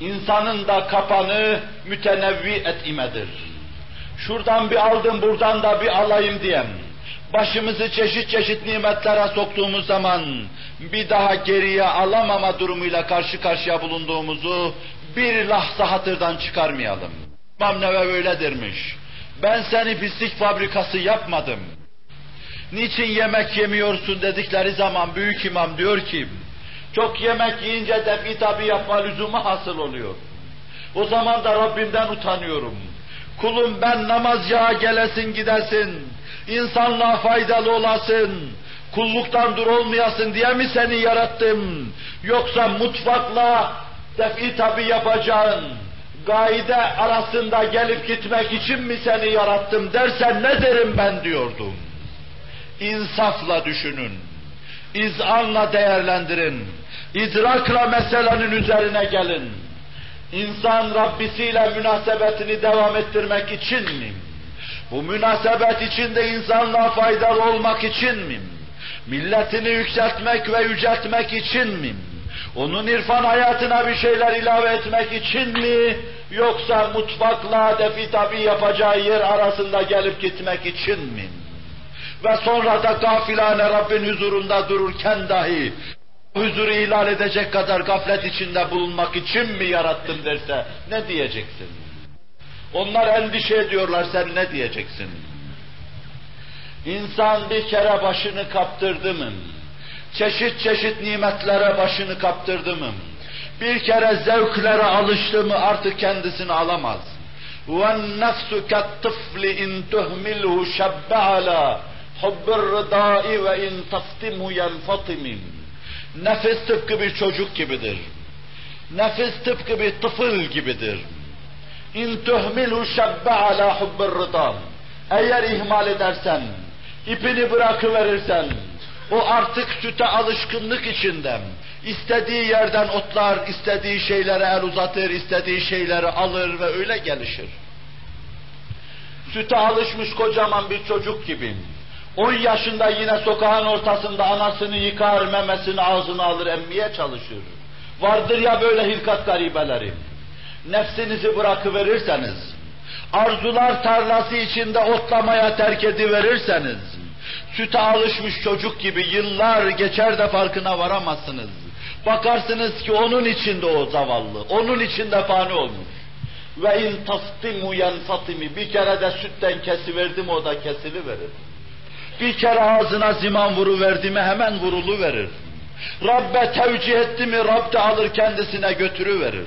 İnsanın da kapanı mütenevvi etimedir. Şuradan bir aldım, buradan da bir alayım diyem. Başımızı çeşit çeşit nimetlere soktuğumuz zaman bir daha geriye alamama durumuyla karşı karşıya bulunduğumuzu bir lahza hatırdan çıkarmayalım. İmam Nevevi öyle dermiş. Ben seni pislik fabrikası yapmadım. Niçin yemek yemiyorsun dedikleri zaman büyük imam diyor ki, çok yemek yiyince defi tabi yapma lüzumu hasıl oluyor. O zaman da Rabbimden utanıyorum. Kulum ben namazcağa gelesin gidesin, insanlığa faydalı olasın, kulluktan dur olmayasın diye mi seni yarattım? Yoksa mutfakla defi tabi yapacağın, gaide arasında gelip gitmek için mi seni yarattım dersen ne derim ben diyordum. İnsafla düşünün, izanla değerlendirin, idrakla meselenin üzerine gelin. İnsan Rabbisiyle münasebetini devam ettirmek için mi? Bu münasebet içinde insanlığa faydalı olmak için mi? Milletini yükseltmek ve yüceltmek için mi? Onun irfan hayatına bir şeyler ilave etmek için mi? Yoksa mutfakla defi tabi yapacağı yer arasında gelip gitmek için mi? Ve sonra da gafilane Rabbin huzurunda dururken dahi huzuru ilan edecek kadar gaflet içinde bulunmak için mi yarattım derse ne diyeceksin? Onlar endişe ediyorlar sen ne diyeceksin? İnsan bir kere başını kaptırdı mı? Çeşit çeşit nimetlere başını kaptırdı mı? Bir kere zevklere alıştı mı artık kendisini alamaz. وَالنَّفْسُ كَالطِّفْلِ اِنْ تُهْمِلْهُ شَبَّ عَلَى حُبِّ الرِّضَاءِ وَاِنْ تَفْتِمْهُ يَنْفَطِمٍ Nefis tıpkı bir çocuk gibidir. Nefis tıpkı bir tıfıl gibidir. İn tuhmilu şebbe ala hubbir rıdam. Eğer ihmal edersen, ipini bırakıverirsen, o artık süte alışkınlık içinde, istediği yerden otlar, istediği şeylere el uzatır, istediği şeyleri alır ve öyle gelişir. Süte alışmış kocaman bir çocuk gibi, 10 yaşında yine sokağın ortasında anasını yıkar, memesini ağzına alır, emmeye çalışır. Vardır ya böyle hilkat garibeleri. Nefsinizi bırakıverirseniz, arzular tarlası içinde otlamaya terk ediverirseniz, süte alışmış çocuk gibi yıllar geçer de farkına varamazsınız. Bakarsınız ki onun içinde o zavallı, onun içinde fani olmuş. Ve in tastimu yenfatimi bir kere de sütten kesiverdim o da kesili verir. Bir kere ağzına ziman vuru verdi mi hemen vurulu verir. Rabbe tevcih etti mi Rab de alır kendisine götürü verir.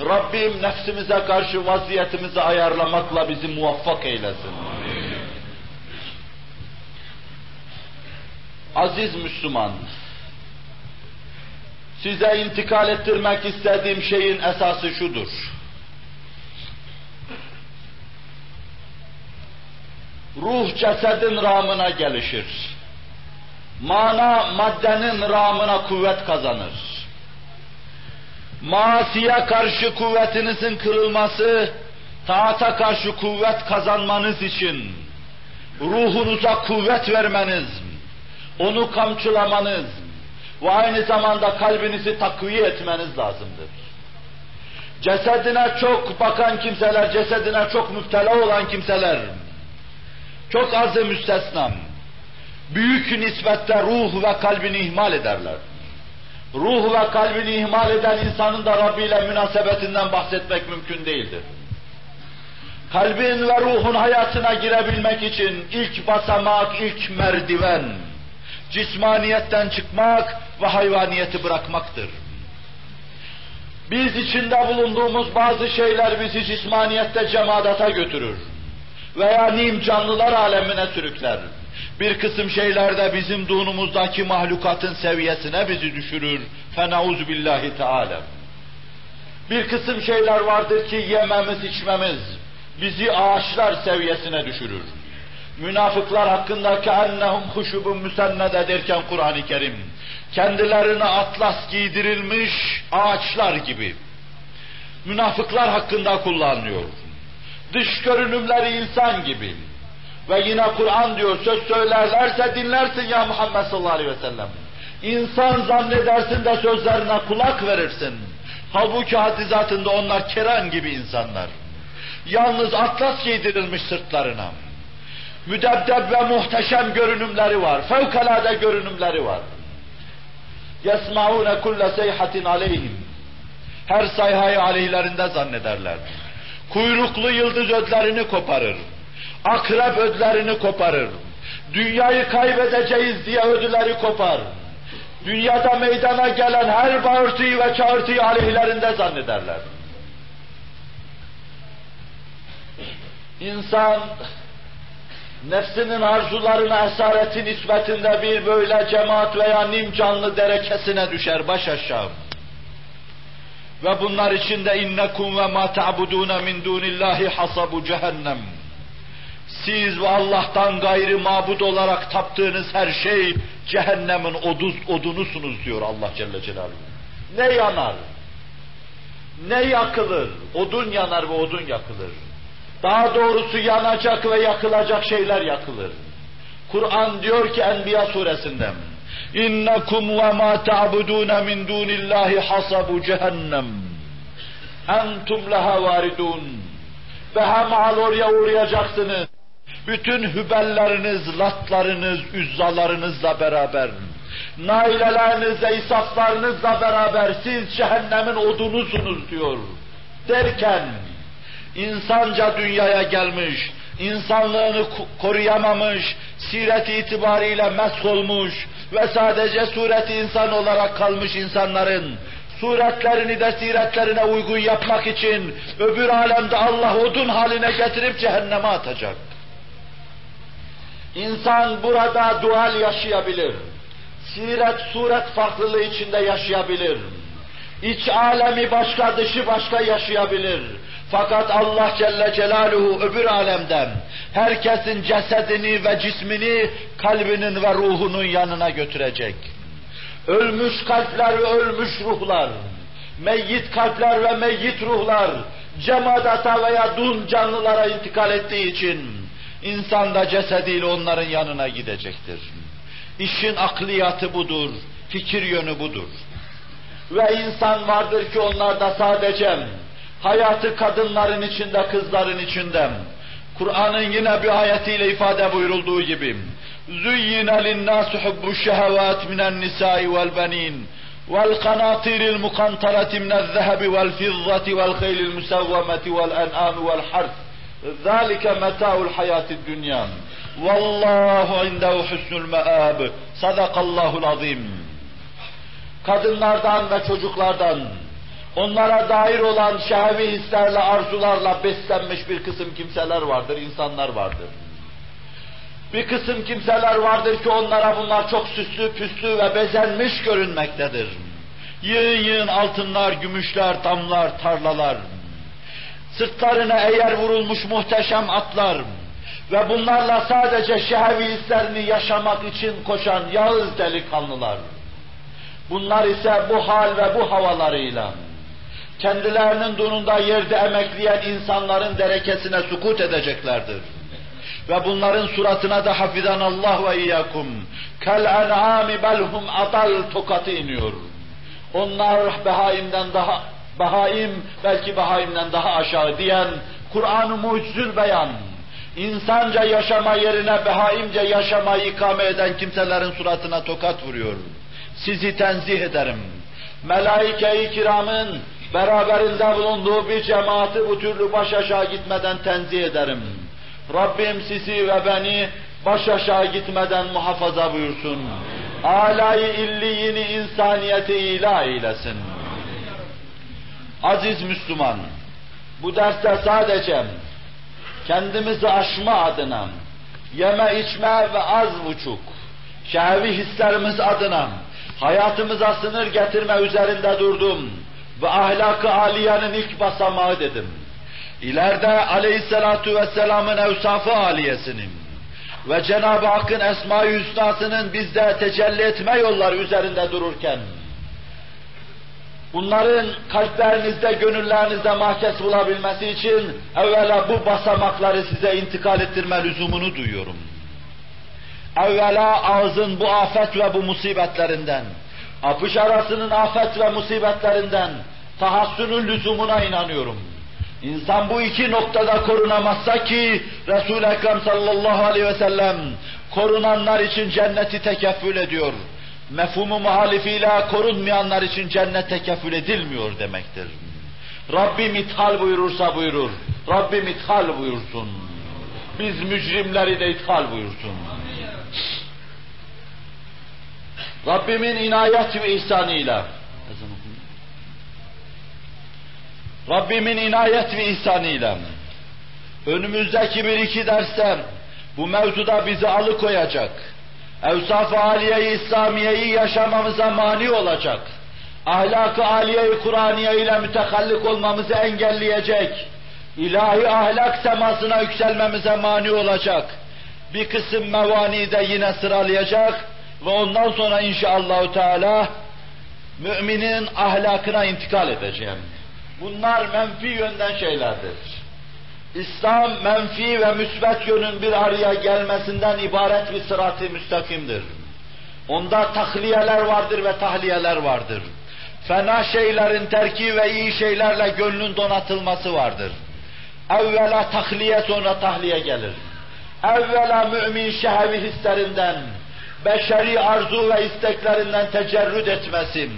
Rabbim nefsimize karşı vaziyetimizi ayarlamakla bizi muvaffak eylesin. Aziz Müslüman, size intikal ettirmek istediğim şeyin esası şudur. Ruh cesedin ramına gelişir. Mana maddenin ramına kuvvet kazanır. Masiye karşı kuvvetinizin kırılması, taata karşı kuvvet kazanmanız için, ruhunuza kuvvet vermeniz, onu kamçılamanız ve aynı zamanda kalbinizi takviye etmeniz lazımdır. Cesedine çok bakan kimseler, cesedine çok müptela olan kimseler, çok azı müstesnam, büyük nispette ruh ve kalbini ihmal ederler. Ruh ve kalbini ihmal eden insanın da Rabbi ile münasebetinden bahsetmek mümkün değildir. Kalbin ve ruhun hayatına girebilmek için ilk basamak, ilk merdiven, cismaniyetten çıkmak ve hayvaniyeti bırakmaktır. Biz içinde bulunduğumuz bazı şeyler bizi cismaniyette cemadata götürür veya nim canlılar alemine sürükler. Bir kısım şeyler de bizim dunumuzdaki mahlukatın seviyesine bizi düşürür. Fenauz billahi teala. Bir kısım şeyler vardır ki yememiz, içmemiz bizi ağaçlar seviyesine düşürür. Münafıklar hakkındaki ennehum huşubun müsennede derken Kur'an-ı Kerim kendilerine atlas giydirilmiş ağaçlar gibi. Münafıklar hakkında kullanılıyor. Dış görünümleri insan gibi. Ve yine Kur'an diyor söz söylerlerse dinlersin ya Muhammed sallallahu aleyhi ve sellem. İnsan zannedersin de sözlerine kulak verirsin. Halbuki hadizatında onlar keran gibi insanlar. Yalnız atlas giydirilmiş sırtlarına. Müdebdeb ve muhteşem görünümleri var. Fevkalade görünümleri var. يَسْمَعُونَ كُلَّ سَيْحَةٍ عَلَيْهِمْ Her sayhayı aleyhlerinde zannederler. Kuyruklu yıldız ödlerini koparır. Akrep ödlerini koparır. Dünyayı kaybedeceğiz diye ödüleri kopar. Dünyada meydana gelen her bağırtıyı ve çağırtıyı aleyhlerinde zannederler. İnsan nefsinin arzularına esareti nispetinde bir böyle cemaat veya nim canlı derekesine düşer baş aşağı. Ve bunlar içinde innekum ve ma ta'buduna min dunillahi hasabu cehennem. Siz ve Allah'tan gayri mabud olarak taptığınız her şey cehennemin oduz, odunusunuz diyor Allah Celle Celaluhu. Ne yanar? Ne yakılır? Odun yanar ve odun yakılır. Daha doğrusu yanacak ve yakılacak şeyler yakılır. Kur'an diyor ki Enbiya suresinde İnnekum ve ma ta'budun min dunillahi hasabu cehennem. Entum leha varidun. Behemal oraya uğrayacaksınız. Bütün hübelleriniz, latlarınız, üzzalarınızla beraber, nailelerinizle, isaflarınızla beraber siz cehennemin odunusunuz diyor. Derken, insanca dünyaya gelmiş, insanlığını koruyamamış, siret itibariyle mesh olmuş ve sadece sureti insan olarak kalmış insanların suretlerini de siretlerine uygun yapmak için öbür alemde Allah odun haline getirip cehenneme atacak. İnsan burada dual yaşayabilir. Siret, suret farklılığı içinde yaşayabilir. İç alemi başka, dışı başka yaşayabilir. Fakat Allah Celle Celaluhu öbür alemden herkesin cesedini ve cismini kalbinin ve ruhunun yanına götürecek. Ölmüş kalpler ve ölmüş ruhlar, meyyit kalpler ve meyyit ruhlar, cemadata veya dun canlılara intikal ettiği için insan da cesediyle onların yanına gidecektir. İşin akliyatı budur, fikir yönü budur. Ve insan vardır ki onlarda sadece hayatı kadınların içinde, kızların içinde, Kur'an'ın yine bir ayetiyle ifade buyurulduğu gibi, زُيِّنَ لِلنَّاسُ حُبُّ الشَّهَوَاتِ مِنَ النِّسَاءِ وَالْبَنِينَ وَالْقَنَاطِيرِ الْمُقَنْطَرَةِ مِنَ الذَّهَبِ وَالْفِضَّةِ وَالْخَيْلِ الْمُسَوَّمَةِ وَالْأَنْعَامِ وَالْحَرْثِ ذَلِكَ مَتَاعُ الْحَيَاةِ الدُّنْيَا وَاللّٰهُ عِنْدَهُ حُسْنُ الْمَآبِ صَدَقَ اللّٰهُ الْعَظِيمُ Kadınlardan ve çocuklardan, onlara dair olan şehvi hislerle, arzularla beslenmiş bir kısım kimseler vardır, insanlar vardır. Bir kısım kimseler vardır ki onlara bunlar çok süslü, püslü ve bezenmiş görünmektedir. Yığın yığın altınlar, gümüşler, damlar, tarlalar. Sırtlarına eğer vurulmuş muhteşem atlar ve bunlarla sadece şehvi hislerini yaşamak için koşan yağız delikanlılar. Bunlar ise bu hal ve bu havalarıyla kendilerinin dununda yerde emekleyen insanların derekesine sukut edeceklerdir. Ve bunların suratına da hafizan Allah ve iyyakum kel en'ami belhum adal tokatı iniyor. Onlar behaimden daha bahaim belki bahaimden daha aşağı diyen Kur'an-ı mucizül beyan insanca yaşama yerine behaimce yaşamayı ikame eden kimselerin suratına tokat vuruyor. Sizi tenzih ederim. Melaike-i kiramın beraberinde bulunduğu bir cemaati bu türlü baş aşağı gitmeden tenzih ederim. Rabbim sizi ve beni baş aşağı gitmeden muhafaza buyursun. Alayı illiyini insaniyeti ilah eylesin. Aziz Müslüman, bu derste sadece kendimizi aşma adına, yeme içme ve az buçuk, şehvi hislerimiz adına, hayatımıza sınır getirme üzerinde durdum ve ahlakı aliyenin ilk basamağı dedim. İleride aleyhissalatu vesselamın evsafı aliyesinin ve Cenab-ı Hakk'ın esma-i hüsnasının bizde tecelli etme yolları üzerinde dururken, bunların kalplerinizde, gönüllerinizde mahkes bulabilmesi için evvela bu basamakları size intikal ettirme lüzumunu duyuyorum. Evvela ağzın bu afet ve bu musibetlerinden, apış arasının afet ve musibetlerinden tahassünün lüzumuna inanıyorum. İnsan bu iki noktada korunamazsa ki Resul-i Ekrem sallallahu aleyhi ve sellem korunanlar için cenneti tekeffül ediyor. Mefhumu muhalifiyle korunmayanlar için cennet tekeffül edilmiyor demektir. Rabbim ithal buyurursa buyurur. Rabbim ithal buyursun. Biz mücrimleri de ithal buyursun. Rabbimin inayet ve ihsanıyla. Rabbimin inayet ve ihsanıyla. Önümüzdeki bir iki derste bu mevzuda bizi alıkoyacak, evsaf-ı aliye-i İslamiye'yi yaşamamıza mani olacak, ahlak-ı aliye-i Kur'aniye ile mütehallik olmamızı engelleyecek, ilahi ahlak semasına yükselmemize mani olacak, bir kısım mevani de yine sıralayacak ve ondan sonra inşallahü teala müminin ahlakına intikal edeceğim. Bunlar menfi yönden şeylerdir. İslam menfi ve müsbet yönün bir araya gelmesinden ibaret bir sırat-ı müstakimdir. Onda tahliyeler vardır ve tahliyeler vardır. Fena şeylerin terki ve iyi şeylerle gönlün donatılması vardır. Evvela tahliye sonra tahliye gelir. Evvela mümin şehvi hislerinden, beşeri arzu ve isteklerinden tecerrüt etmesin.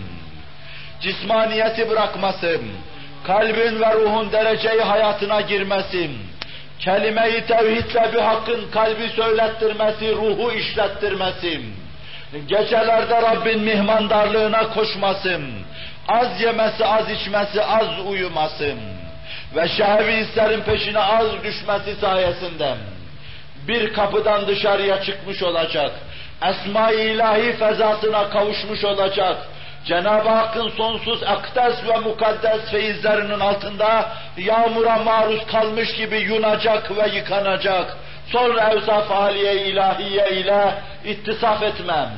Cismaniyeti bırakmasın. Kalbin ve ruhun dereceyi hayatına girmesi, kelime-i tevhidle bir hakkın kalbi söylettirmesi, ruhu işlettirmesi, gecelerde Rabbin mihmandarlığına koşması, az yemesi, az içmesi, az uyuması ve şehvi hislerin peşine az düşmesi sayesinde bir kapıdan dışarıya çıkmış olacak, esma-i ilahi fezasına kavuşmuş olacak, Cenab-ı Hakk'ın sonsuz akdes ve mukaddes feyizlerinin altında yağmura maruz kalmış gibi yunacak ve yıkanacak. Sonra evsaf aliye ilahiye ile ittisaf etmem.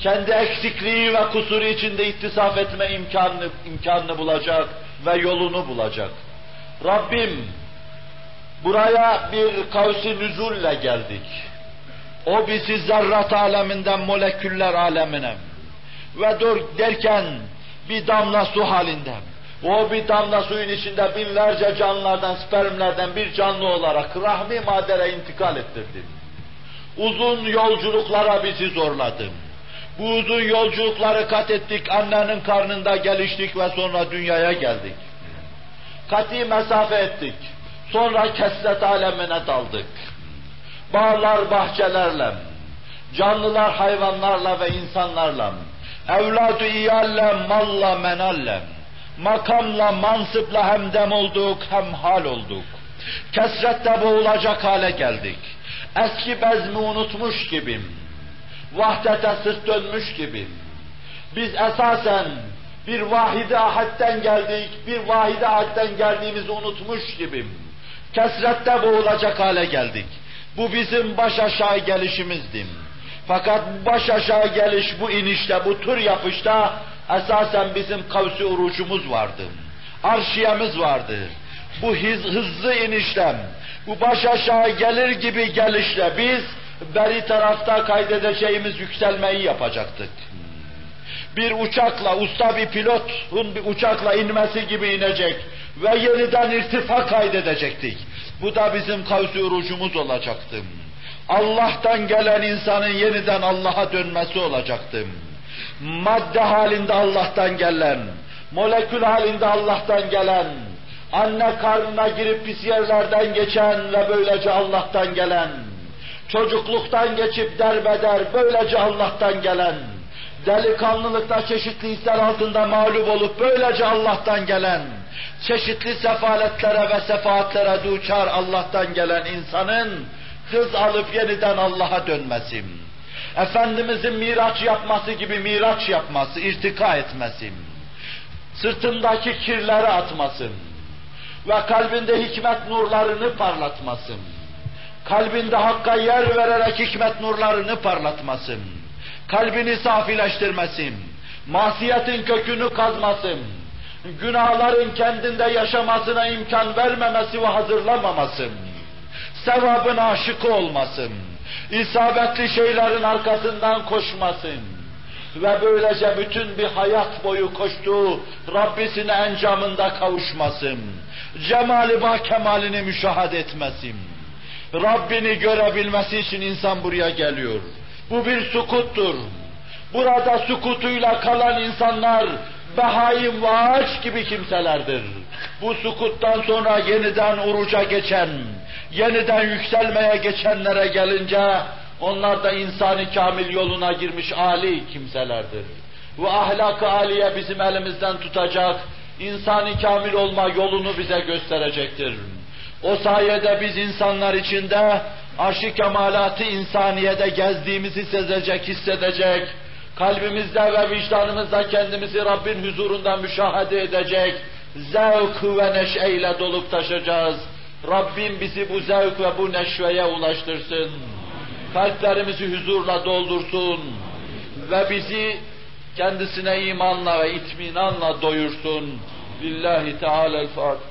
Kendi eksikliği ve kusuru içinde ittisaf etme imkanını, imkanını bulacak ve yolunu bulacak. Rabbim buraya bir kavsi nüzulle geldik. O bizi zerrat aleminden moleküller alemine, ve dur derken bir damla su halinde. O bir damla suyun içinde binlerce canlılardan, spermlerden bir canlı olarak rahmi madere intikal ettirdim. Uzun yolculuklara bizi zorladım. Bu uzun yolculukları kat ettik, annenin karnında geliştik ve sonra dünyaya geldik. Kati mesafe ettik. Sonra kesret alemine daldık. Bağlar bahçelerle, canlılar hayvanlarla ve insanlarla, evladı iyalle, malla, menalle, makamla, mansıpla hem dem olduk, hem hal olduk. Kesrette boğulacak hale geldik. Eski bezmi unutmuş gibiyim. Vahdete sırt dönmüş gibiyim. Biz esasen bir vahide ahetten geldik, bir vahide ahetten geldiğimizi unutmuş gibiyim. Kesrette boğulacak hale geldik. Bu bizim baş aşağı gelişimizdi. Fakat baş aşağı geliş bu inişte, bu tur yapışta esasen bizim kavsi urucumuz vardı. Arşiyemiz vardı. Bu hız, hızlı iniştem, bu baş aşağı gelir gibi gelişle biz beri tarafta kaydedeceğimiz yükselmeyi yapacaktık. Bir uçakla, usta bir pilotun bir uçakla inmesi gibi inecek ve yeniden irtifa kaydedecektik. Bu da bizim kavsi urucumuz olacaktı. Allah'tan gelen insanın yeniden Allah'a dönmesi olacaktı. Madde halinde Allah'tan gelen, molekül halinde Allah'tan gelen, anne karnına girip pis yerlerden geçen ve böylece Allah'tan gelen, çocukluktan geçip derbeder böylece Allah'tan gelen, delikanlılıkta çeşitli hisler altında mağlup olup böylece Allah'tan gelen, çeşitli sefaletlere ve sefaatlere duçar Allah'tan gelen insanın hız alıp yeniden Allah'a dönmesi, Efendimizin miraç yapması gibi miraç yapması, irtika etmesi, sırtındaki kirleri atması ve kalbinde hikmet nurlarını parlatması, kalbinde Hakk'a yer vererek hikmet nurlarını parlatması, kalbini safileştirmesi, masiyetin kökünü kazması, günahların kendinde yaşamasına imkan vermemesi ve hazırlamaması, sevabın aşıkı olmasın, isabetli şeylerin arkasından koşmasın. Ve böylece bütün bir hayat boyu koştuğu Rabbisine encamında kavuşmasın, cemali bah kemalini müşahede etmesin, Rabbini görebilmesi için insan buraya geliyor. Bu bir sukuttur. Burada sukutuyla kalan insanlar behaim ve ağaç gibi kimselerdir. Bu sukuttan sonra yeniden uruca geçen, yeniden yükselmeye geçenlere gelince onlar da insani kamil yoluna girmiş âli kimselerdir. Bu ahlak-ı âliye bizim elimizden tutacak, insani kamil olma yolunu bize gösterecektir. O sayede biz insanlar içinde aşk kemalatı insaniyede gezdiğimizi sezecek, hissedecek, kalbimizde ve vicdanımızda kendimizi Rabbin huzurunda müşahede edecek, zevk ve neşeyle dolup taşacağız. Rabbim bizi bu zevk ve bu neşveye ulaştırsın. Kalplerimizi huzurla doldursun ve bizi kendisine imanla ve itminanla doyursun. Lillahi Teala'l-Fatiha.